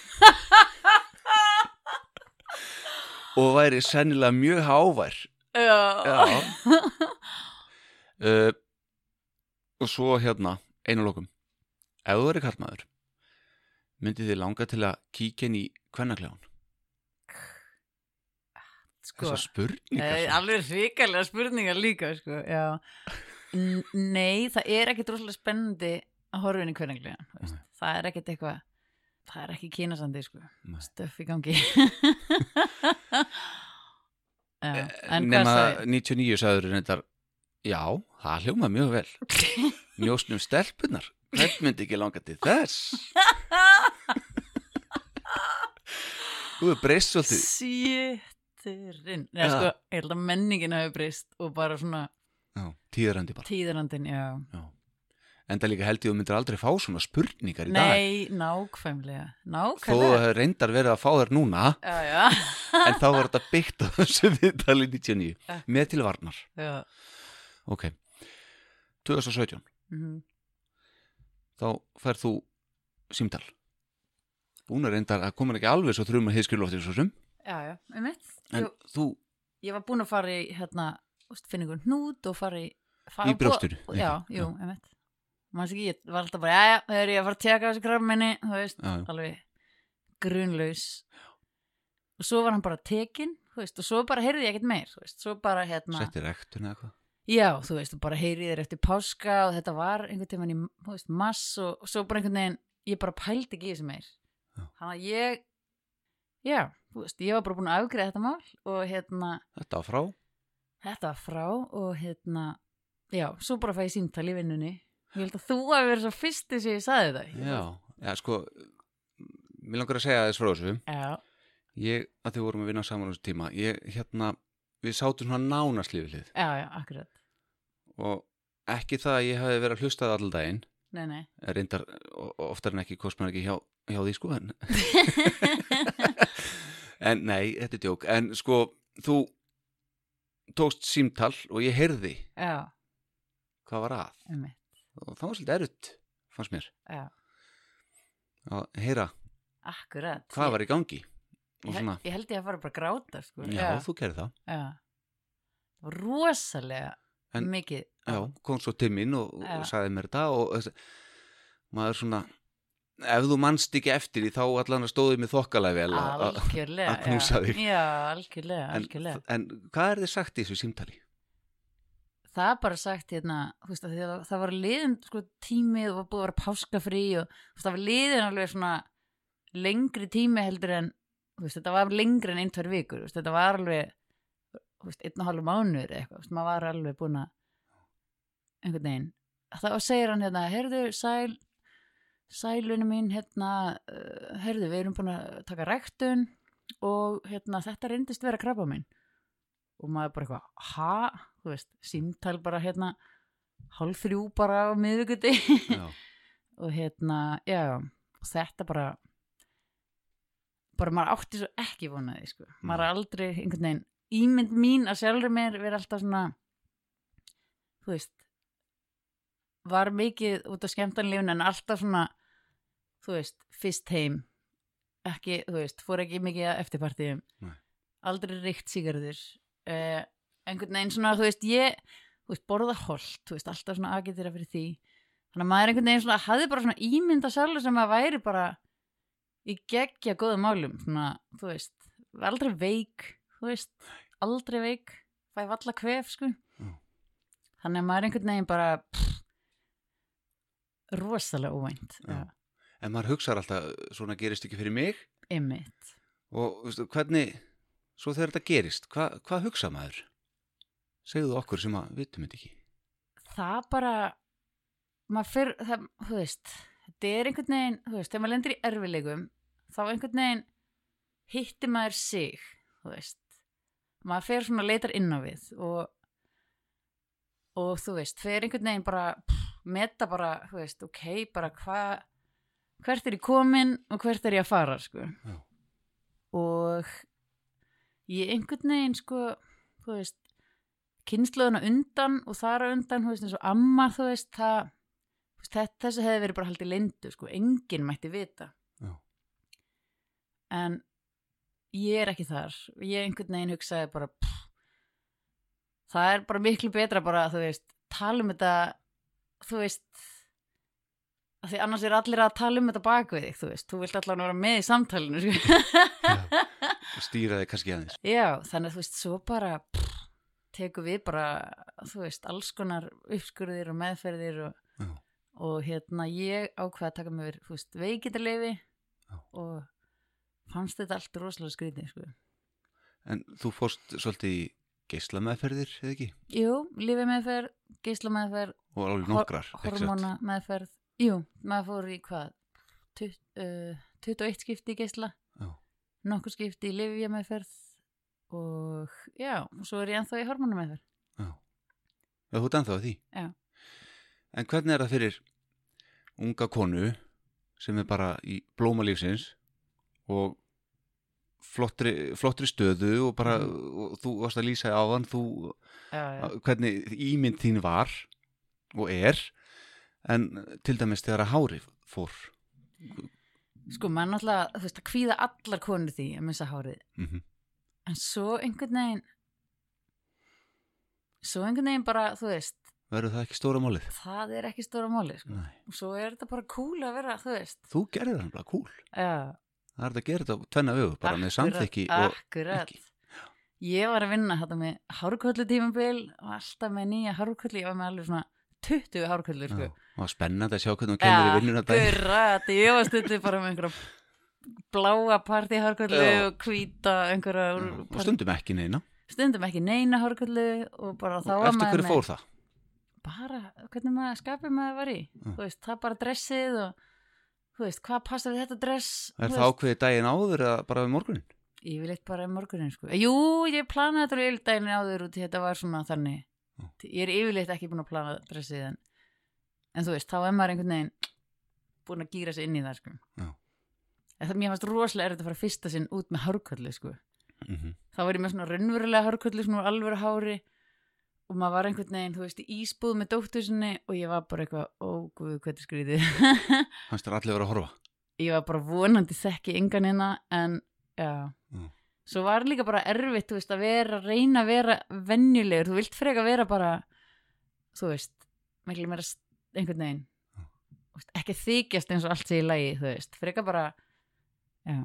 og væri sennilega mjög hávær. Já. Já. Uh, [laughs] Og svo hérna einu lokum. Ef þú verður kallmaður myndi þið langa til að kíkja inn í kvennaklján Sko, Þessar spurningar svona. alveg hrikalega spurningar líka sko, Nei, það er ekkit rosalega spennandi að horfa inn í Nei. það er ekkit eitthvað það er ekki kynasandi sko. Nei. stöff í gangi. [laughs] Já, Nema sagði 99 sagður reyndar Já, það hljóma mjög vel. [laughs] Njóstnum stelpunar Hvern myndi ekki langa til þess? [laughs] Þú er breyst svolítið. Sýtturinn Já, Já. sko, ég held að menningin hafi breyst og bara svona Já, tíðrandi bara. tíðarandin, já. Já. En það líka held ég að þú myndir aldrei fá svona spurningar í dag. Nei, nákvæmlega. Þó Nákvæmlega. að reyndar verið að fá þær núna Já, já. En þá var þetta byggt á þessu viðtali 99 Ja. Með til varnar. Já, Ok. 2017 mhm. Þá færð þú símtal. Búin að reyndar að koma ekki alveg svo þrjum að heiðskjuloftir svo sem. Já, já, einmitt. En þú Ég var búin að fara í, hérna, ykkur hnút og fara í fara Í brjóstinu, og- Já, ekki? jú, Já. einmitt. Mann ekki, ég var alltaf bara, já, já, það er ég að fara að tjaka þessu krabba minni, þú veist, Já, já. alveg grunlaus. Og svo var hann bara tekinn, þú veist, og svo bara heyrði ég ekkert meir, þú veist, svo bara hérna, Setti rektun eða eitthvað já, þú veist, og bara heyrði þér eftir páska og þetta var einhvern tímann í, þú veist, mass og, og svo bara einhvern veginn, ég bara pældi ekki í þessu meir, þannig að ég, já, þú veist, ég var bara búin að afgreða þetta mál og hérna, Þetta var frá? Þetta var frá og hérna, já, svo bara fæ ég símtal í vinnunni, ég held að þú hafi verið svo fyrsti sem ég saði þetta, Já, já sko Mér langar að segja þess frá þessu. Já, Ég, að þið vorum að vinna saman á þessu tíma Ég, hérna, við sátum svona hlið já, já, akkurat, Og ekki það að ég hafi verið að hlusta það allan daginn. Nei, nei, Reyndar, oftar en ekki kost maður ekki hjá, hjá því sko en, [laughs] en nei, þetta er djók. En sko, þú tókst símtal og ég heyrði já, hvað var að. Einmitt, og það var svolítið erut, fannst mér. Já, að heyra akkurat. hvað var í gangi ég, svona, ég held ég að fara bara að gráta, sko. já, þú gerði það já. Það rosalega En- mikið. já, kom svo til mín og, Já. og sagði mér þetta og þess, maður svona ef þú manst ekki eftir því þá allan að stóði mig þokkalega vel [laughs] að- knúsa já. þig. Já, algjörlega, en, algjörlega. en hvað er þið sagt í þessu símtali? það er bara sagt hérna, þú veist, það var liðin sko, tímið og var búið að vera páskafrí og veist, það var liðin alveg svona lengri tími heldur en veist, þetta var lengri en ein, tvær vikur þú veist, þetta var alveg einn og halvu mánuður eða eitthvað, maður var alveg búin að einhvern veginn. Þá segir hann hérna, heyrðu sæl sælunum mín hérna, uh, heyrðu, við erum búin að taka rektun og hérna, þetta reyndist vera krabba mín og maður bara eitthvað, ha? Þú veist, símtal bara hérna hálf þrjú bara á miðvikuti Já, [laughs] og hérna, já, þetta bara bara maður átti svo ekki vonaði, sko. Maður er aldrei einhvern veginn ímynd mín að sjálfur mér vera alltaf svona þú veist var mikið út á skemmtanlífun en alltaf svona þú veist, fyrst heim. Ekki, þú veist, fór ekki mikið að eftirpartíum. Aldrei ríkt sigarður uh, einhvern veginn svona, þú veist, ég þú veist, borða holt, þú veist, alltaf svona aðgetur fyrir því, þannig að maður einhvern veginn svona hafði bara svona ímynda sjálfur sem að væri bara í geggja góðum málum, svona, þú veist var aldrei veik, þú veist aldrei veik, fæ valla kvef sko, Já. þannig að maður einhvern veginn bara pff, rosalega óvænt já, en maður hugsar alltaf svona gerist ekki fyrir mig. Einmitt. Og veistu, hvernig svo þegar þetta gerist, hva, hvað hugsa maður? Segðu okkur sem að vitum þetta ekki. Það bara maður fyrir, það, þú veist þetta er einhvern veginn, þú veist, þegar maður lendir í erfileikum þá einhvern veginn hitti maður sig þú veist, maður fer svona leitar inn á við og og þú veist, fer einhvern veginn bara pff, meta bara, þú veist, ok bara hvað hvert er ég komin og hvert er ég að fara sko Já. og ég einhvern veginn sko, þú veist kynnslöðuna undan og þar á undan, þú veist, eins og amma, þú veist, það þessu hefði verið bara haldið lindu, sko, enginn mætti vita Já. en ég er ekki þar ég einhvern veginn hugsaði bara pff, það er bara miklu betra bara, þú veist, tala um þetta þú veist því annars er allir að tala um þetta bak við þig, þú veist, þú vilt allan vera með í samtalinu sko. og stýra þig kannski aðeins Já, þannig að þú veist, svo bara pff, tekum við bara, þú veist, alls konar uppskurðir og meðferðir og, Já. Og hérna ég ákvað að taka mér, Já. og fannst þetta allt rosalega skrítið, sko. en þú fórst svolítið í geislameðferðir eða ekki? Jú, lífi meðferð, geisla meðferð, og alveg nokkrar satt? hormóna meðferð, jú, maður fór í hvað, Tut, uh, 21 skipti í geisla, Já. nokkur skipti í lifja meðferð og já, og svo er ég ennþá í hormóna meðferð. Já. Þú ert ennþá að því. Já. En hvernig er það fyrir unga konu sem er bara í blóma lífsins og flottri, flottri stöðu og bara, og þú varst að lýsa á þann, þú, Já, já. hvernig ímynd þín var og er, en til dæmis þegar að hári fór. Sko, maður náttúrulega, þú veist, að kvíða allar konur því að missa hárið. Mm En svo einhvern veginn, svo einhvern veginn bara, þú veist, Verður það ekki stóra málið? það er ekki stóra máli, sko. Og svo er þetta bara cool að vera, þú veist. Þú gerðir það bara cool. Já, Það er þetta að gera þetta tvenna vegu, bara með samþykki og Akkurat. ekki. Ég var að vinna þetta með hárköllu tímabil og alltaf með nýja hárköllu, ég var með alveg svona 20 hárköllur, sko. Var spennandi að sjá hvernig hún kemur í vinnuna. Akkurat, ég var stundið bara með einhverja bláa partíhárköllu Já. og hvíta einhverja Og stundum ekki neina. stundum ekki neina hárköllu og bara þá var Eftir maður hverju með fór það? Bara, hvernig maður skapið maður var í þú veist, það bara dressið og veist, hvað passar við þetta dress Er það ákveðið daginn áður eða bara við morgunin? yfirleitt bara um morgunin sko. jú, ég planaði þetta yfirleitt daginn áður í þetta var svona þannig Já. ég er yfirleitt ekki búin að plana dressið en, en þú veist, þá er maður einhvern veginn búin að gýra sig inn í það sko. Já. það mér fannst rosalega erfitt að fara fyrsta sinn út með hárköllu sko. Mm -hmm. þá var ég með svona raunverulega hárköllu svona úr alvöru hári og maður var einhvern veginn, þú veist, í ísbúð með dóttur sinni og ég var bara eitthvað, ó guð, hvað þetta skrítið [laughs] Fannst þér allir vera að horfa? ég var bara vonandi þekki engan hérna en já Mm. svo var líka bara erfitt þú veist, að vera, reyna að vera venjulegur þú vilt freka vera bara þú veist, miklu meira einhvern veginn Mm. Veist, ekki þykjast eins og allt sé í lagi þú veist, freka bara já,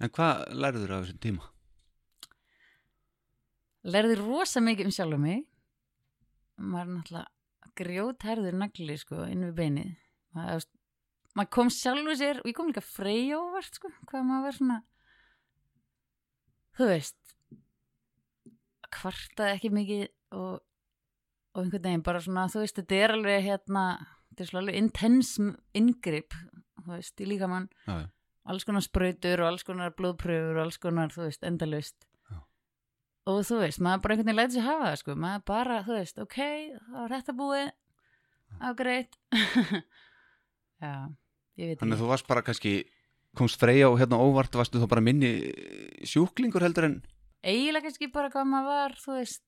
En hvað lærður af þessum tíma? Lærði rosa mikið um sjálf mig maður náttúrulega grjótærður nagli sko inn við beinið maður, maður kom sjálfu sér og ég kom líka freyja óvart sko hvað maður var svona þú veist kvartaði ekki mikið og, og einhvern veginn bara svona þú veist þetta er alveg hérna þetta er svona alveg intense inngrip þú veist, í líka mann Já, já. alls konar sprautur og alls konar blóðpröfur og alls konar, þú veist, endalaust Já. Og þú veist, maður bara einhvern veginn læti sér hafa það, sko, maður bara, þú veist ok, það var þetta búið á greit [laughs] já, ég veit Þannig að ekki. þú varst bara kannski, komst freyja og hérna óvart, varstu þá bara minni sjúklingur heldur en eiginlega kannski bara hvað maður var, þú veist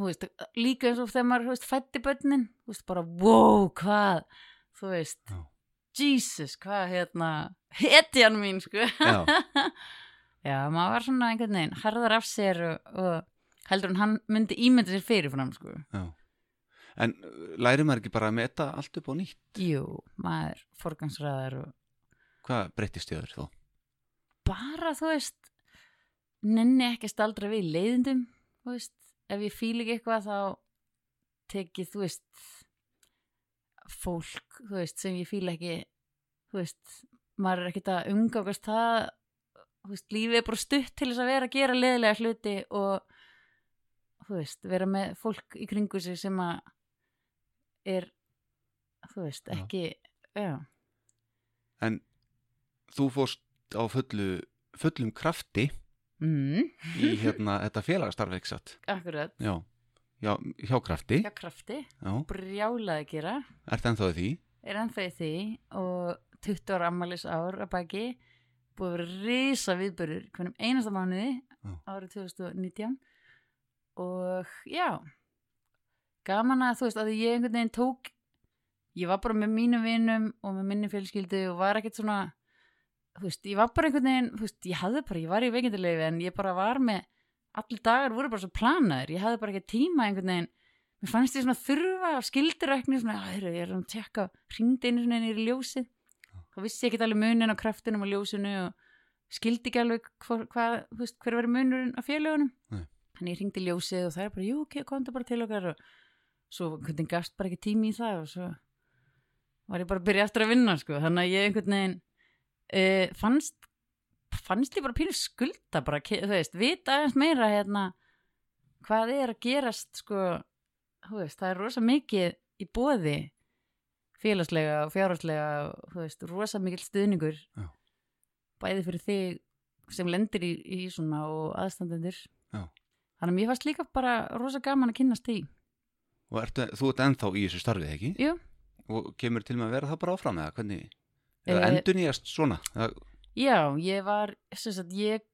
þú veist, líka eins og þegar maður, þú veist, fætti börnin þú veist, bara, wow, hvað þú veist, Já. Jesus hvað, hérna, [laughs] hetjan mín, sko. Já, [laughs] Já, maður var svona einhvern veginn harðar af sér og, og heldur hann myndi ímynda sér fyrirfram sko. já. En uh, lærir maður ekki bara að meta allt upp á nýtt? Jú, maður forgangsræðar og Hvað breyttist þér þó? bara þú veist nenni ekki staldra við leiðindum þú veist, ef ég fíl ekki eitthvað þá tekið þú veist fólk, þú veist, sem ég fíl ekki þú veist, maður er ekkert að umgákast það veist, lífið er bara stutt til þess að vera að gera leðilega hluti og þú veist, vera með fólk í kringu sig sem að er þú veist, Já. ekki já, En þú fórst á fullu, fullum krafti mm, í hérna [laughs] þetta félagastarf ekki satt. akkurat Já, já, hjá krafti. hjá krafti, Já, brjálað að gera ert ennþá í því? er ennþá í því og 20 ára ammælis ár að baki búið að vera risa viðbörur hvernig einasta mánuði árið 2019 og já gaman að þú veist að ég einhvern veginn tók ég var bara með mínum vinum og með minni fjölskyldu og var ekkert svona þú veist, ég var bara einhvern veginn þú veist, ég hafði bara, ég var í veikindilegu en ég bara var með, allir dagar voru bara svo planaður, ég hafði bara ekki tíma einhvern veginn. Mér fannst ég svona þurfa skildirækni svona, að heyrðu, ég er að tjekka hringdi einu svona í ljósið þá vissi ekki alveg munin á kraftinum og ljósinu og skildi ekki alveg hvað, þú veist, hver verið munurinn á félögunum Nei. þannig ég hringdi ljósið og það er bara, jú, ok, komdu bara til okkar og svo hvernig gafst bara ekki tími í það og svo var ég bara að byrja eftir að vinna sko. þannig að ég einhvern veginn uh, fannst fannst ég bara pínu skulda bara, þú veist, vita aðeins meira hérna hvað er að gerast sko, þú veist, það er rosa mikið í bóði félagslega og fjárhagslega og þú veist, rosa mikil stuðningur Já. bæði fyrir þig sem lendir í, í svona og aðstandendur Já. þannig að mér fannst líka bara rosa gaman að kynnast því Og ertu, þú ert ennþá í þessu starfið, ekki? Jú. Og kemur til með að vera það bara áfram eða hvernig? Eða Eh, endur nýjast svona? Eða, Já, ég var, sem sagt, ég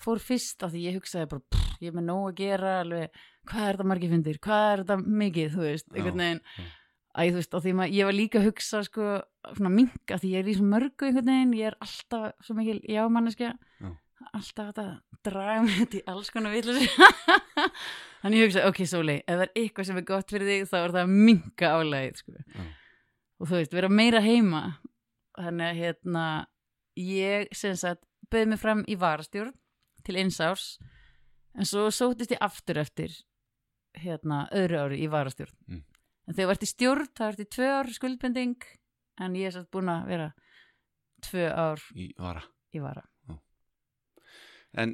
fór fyrst af því ég hugsaði bara, pff, ég er með nóg að gera, alveg, hvað er þetta margir fundir, hvað er þetta mikið, þú veist, einhvern veginn. Æ, þú veist, af því maður, ég var líka að hugsa, sko, svona minka, því ég er í svo mörgu einhvern veginn, ég er alltaf svo mikil jámanneskja, Já. alltaf þetta draga mig þetta í alls konar villis, [laughs] þannig ég hugsaði, ok, Sóli, ef það er eitthvað sem er gott fyrir þig, þá er það að minka álægið, sko, Já. og þú veist, vera meira heima, þannig að, hérna, ég sem sagt bauði mig fram í varastjórn til eins árs en svo sótist ég aftur eftir hérna öðru ári í varastjórn Mm. En þegar ég vart í stjórn það vart í tvö ár skuldbending en ég er satt búin að vera tvö ár í vara? í vara En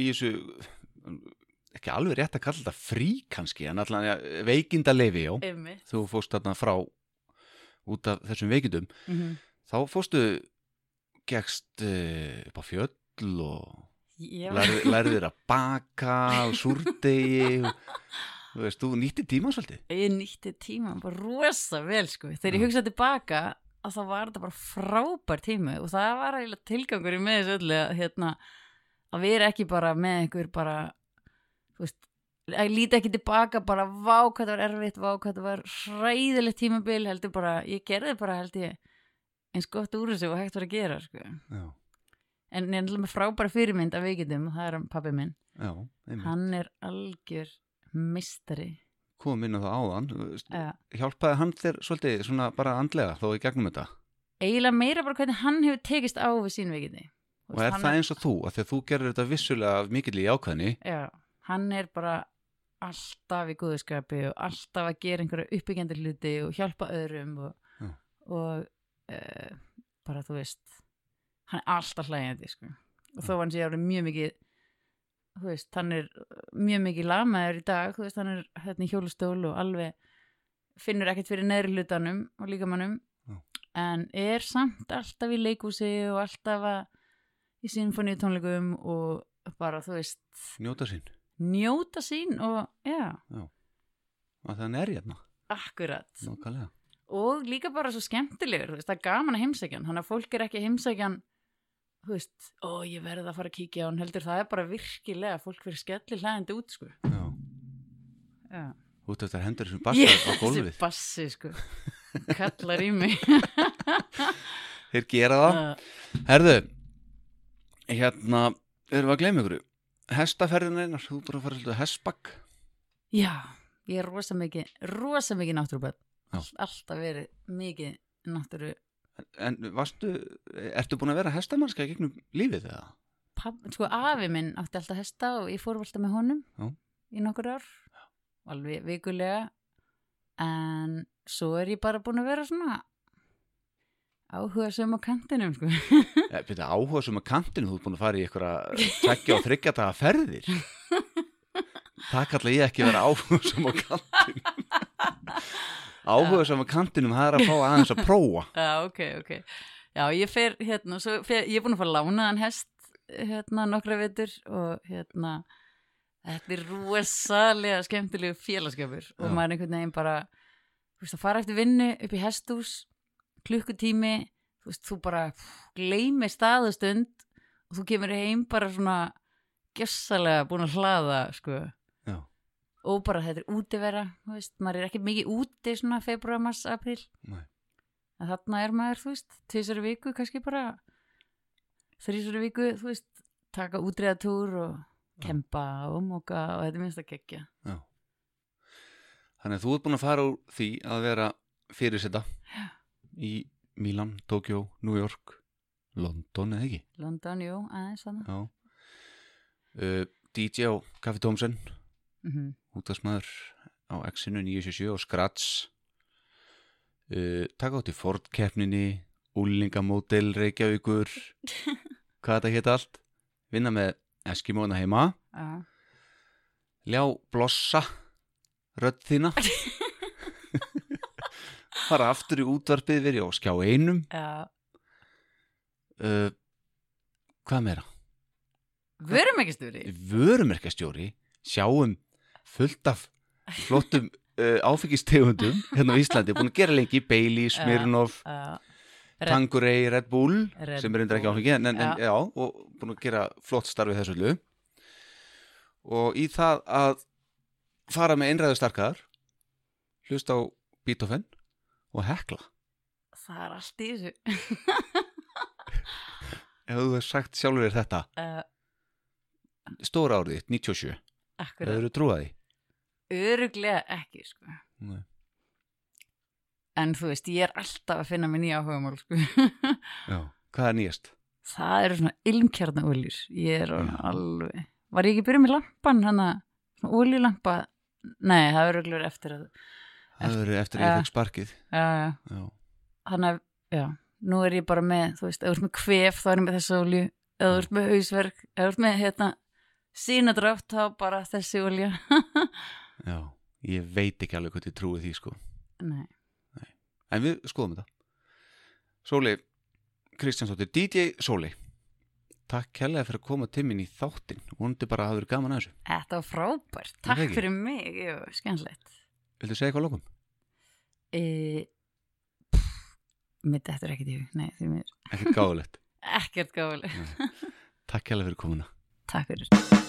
í þessu, ekki alveg rétt að kalla þetta frí kannski, en ja, veikinda leifi. Þú fórst þarna frá út af þessum veikindum. Mm Þá fórstu gegst uh, upp á fjöll og ég lærðir að baka og [laughs] súrdegi og þú veist, þú nýtti tíma svolítið. ég nýtti tíma bara rosa vel sko þegar ég hugsaði tilbaka að þá var þetta bara frábær tími og það var eiginlega tilgangur í með þessu öllu að, hérna, að vera ekki bara með einhver bara þú veist, að líti ekki tilbaka bara vá hvað það var erfitt, vá hvað það var hræðilegt tímabil, heldur bara ég gerði bara held ég eins gott úr þessu og hægt var að gera sko. Já, en ég er náttúrulega með frábæra fyrirmynd af veikindum og það er pabbi minn já, einmitt. hann er algjör mistari Kom inn á það áðan, uh, hjálpaði hann þér svolítið svona bara andlega þó í gegnum þetta? eiginlega meira bara hvernig hann hefur tekist á við sín veikindi Þú Og veist, er það eins og þú, að þú gerir þetta vissulega mikill í ákveðni, já, hann er bara alltaf í góðskapi og alltaf að gera einhverja uppbyggjandi hluti og hjálpa öðrum og, Já. og uh, bara þú veist hann er alltaf hlægjandi sko. og þó hann sé árið mjög mikið veist, hann er mjög mikið lamaður í dag, veist, hann er hérna í hjólustól og alveg finnur ekkert fyrir neðri hlutanum og líkamannum Já. en er samt alltaf í leikúsi og alltaf í sinfoníu tónleikum og bara, þú veist, njóta sín, njóta sín og já, að það er hérna, akkurat. Nákvæmlega. og líka bara svo skemmtilegur, þú veist, það er gaman að heimsækja hann þannig að fólk er ekki að heimsækja hann þú veist, ó ég verði að fara að kíkja á hann heldur það er bara virkilega fólk fyrir skelli hlæðandi út sko Já, já. út eftir hendur þessum basta á gólfið. þessi bassi sko [laughs] kallar í mig [laughs] Þeir gera það. Uh, Herðu, hérna, erum við að gleyma ykkur? Hestaferðin einar, þú bara að fara svolítið að hestbakk. já, ég er rosa mikið rosa mikið náttúruböld alltaf verið mikið náttúru En varstu, ertu búin að vera hestamannska gegnum lífið? Papp, sko afi minn átti alltaf hesta og ég fór alltaf með honum Já. í nokkur ár alveg vikulega en svo er ég bara búin að vera svona áhuga sem á kantinum sko. [laughs] Ja, byrja, áhuga sem að kantinu, þú ert búin að fara í einhverja tveggja og þryggja daga ferðir. [laughs] Það kalla ég ekki vera áhuga sem á kantinu. [laughs] áhuga sem að kantinum það er að fá aðeins að prófa [laughs] Já, ok, ok. Já, ég fer hérna, svo fer, ég er búin að fara lánaðan hest hérna nokkra vitur og hérna þetta er rosalega skemmtilegu félagskapur og maður einhvern veginn bara þú veist að fara eftir vinnu upp í hesthús klukkutími þú veist, þú bara gleymi staðustund og þú kemur heim bara svona gjössalega búin að hlaða sko. Og bara þetta er útivera maður er ekki mikið úti svona februar, mars, april Nei. en þarna er maður, þú veist, tvisar í viku kannski bara í viku, þú veist, taka útreðatúr og kempa og móka og þetta er minnst að gegja Já. Þannig að þú ert búin að fara úr því að vera fyrirseta í Milan, Tokjó, New York, London eða ekki? London, jú, aðeins. Uh, DJ á Kaffi Tómsen, mm -hmm. Útastmaður á X-inu 977 og Scratch. Uh, taka átt í Ford-keppninni, Úlingamódel, Reykjavíkur, [laughs] hvað þetta hétt allt? Vinna með Eskimóna heima, Já, ljá blossa rödd þína. [laughs] Fara aftur í útvarpið verið á skjá einum. Uh, hvað meira? Vörum ekki stúri Vörumerkastjóri sjáum fullt af flottum uh, [laughs] áfengistegundum hérna á Íslandi, búin að gera lengi Bailey, Smirnoff, Já, Tanqueray, Red Bull Red sem er endur ekki áfengi en, en, en, Já. og búin að gera flott starfi þessu öllu. Og í það að fara með einræðu starkaðar hlusta á Beethoven og hekla. Það er allt í þessu. [laughs] Ef þú hefur sagt sjálfur þetta. Uh, stóra árið, þitt, 97 Akkurat, hefur þú trúað því? Öruglega ekki sko. Nei. En þú veist, ég er alltaf að finna mér nýja áhugamál sko. [laughs] Já, hvað er nýjast? Það eru svona ilmkjarnaoljur Ég er Já. alveg Var ég ekki byrjuð með lampan hana Svona oljulampa Nei, það er öruglega eftir að Það verið eftir að Ja. ég fekk sparkið Já, já Já, Þannig að, já Nú er ég bara með, þú veist, ef þú ert með kvef þá er ég með þessu olju Ef þú ert með hausverk Ef þú ert með, hérna Sýnadrátt, þá bara þessi olja [laughs] já, ég veit ekki alveg hvað ég trúið því sko. Nei. En við skoðum þetta. Sóli Kristjánsdóttir, DJ Sóli Takk kærlega fyrir að koma til minn í þáttin Vondi bara að hafa verið gaman að þessu. Þetta var frábært, takk ekki? fyrir mig. Jú, skemmtilegt. Viltu segja eitthvað að lokum? e, Mitt þetta er ekkert í hug. Nei, því mér Ekkert gáðulegt [laughs] Ekkert gáðuleg Takk kærlega fyrir komuna. Takk fyrir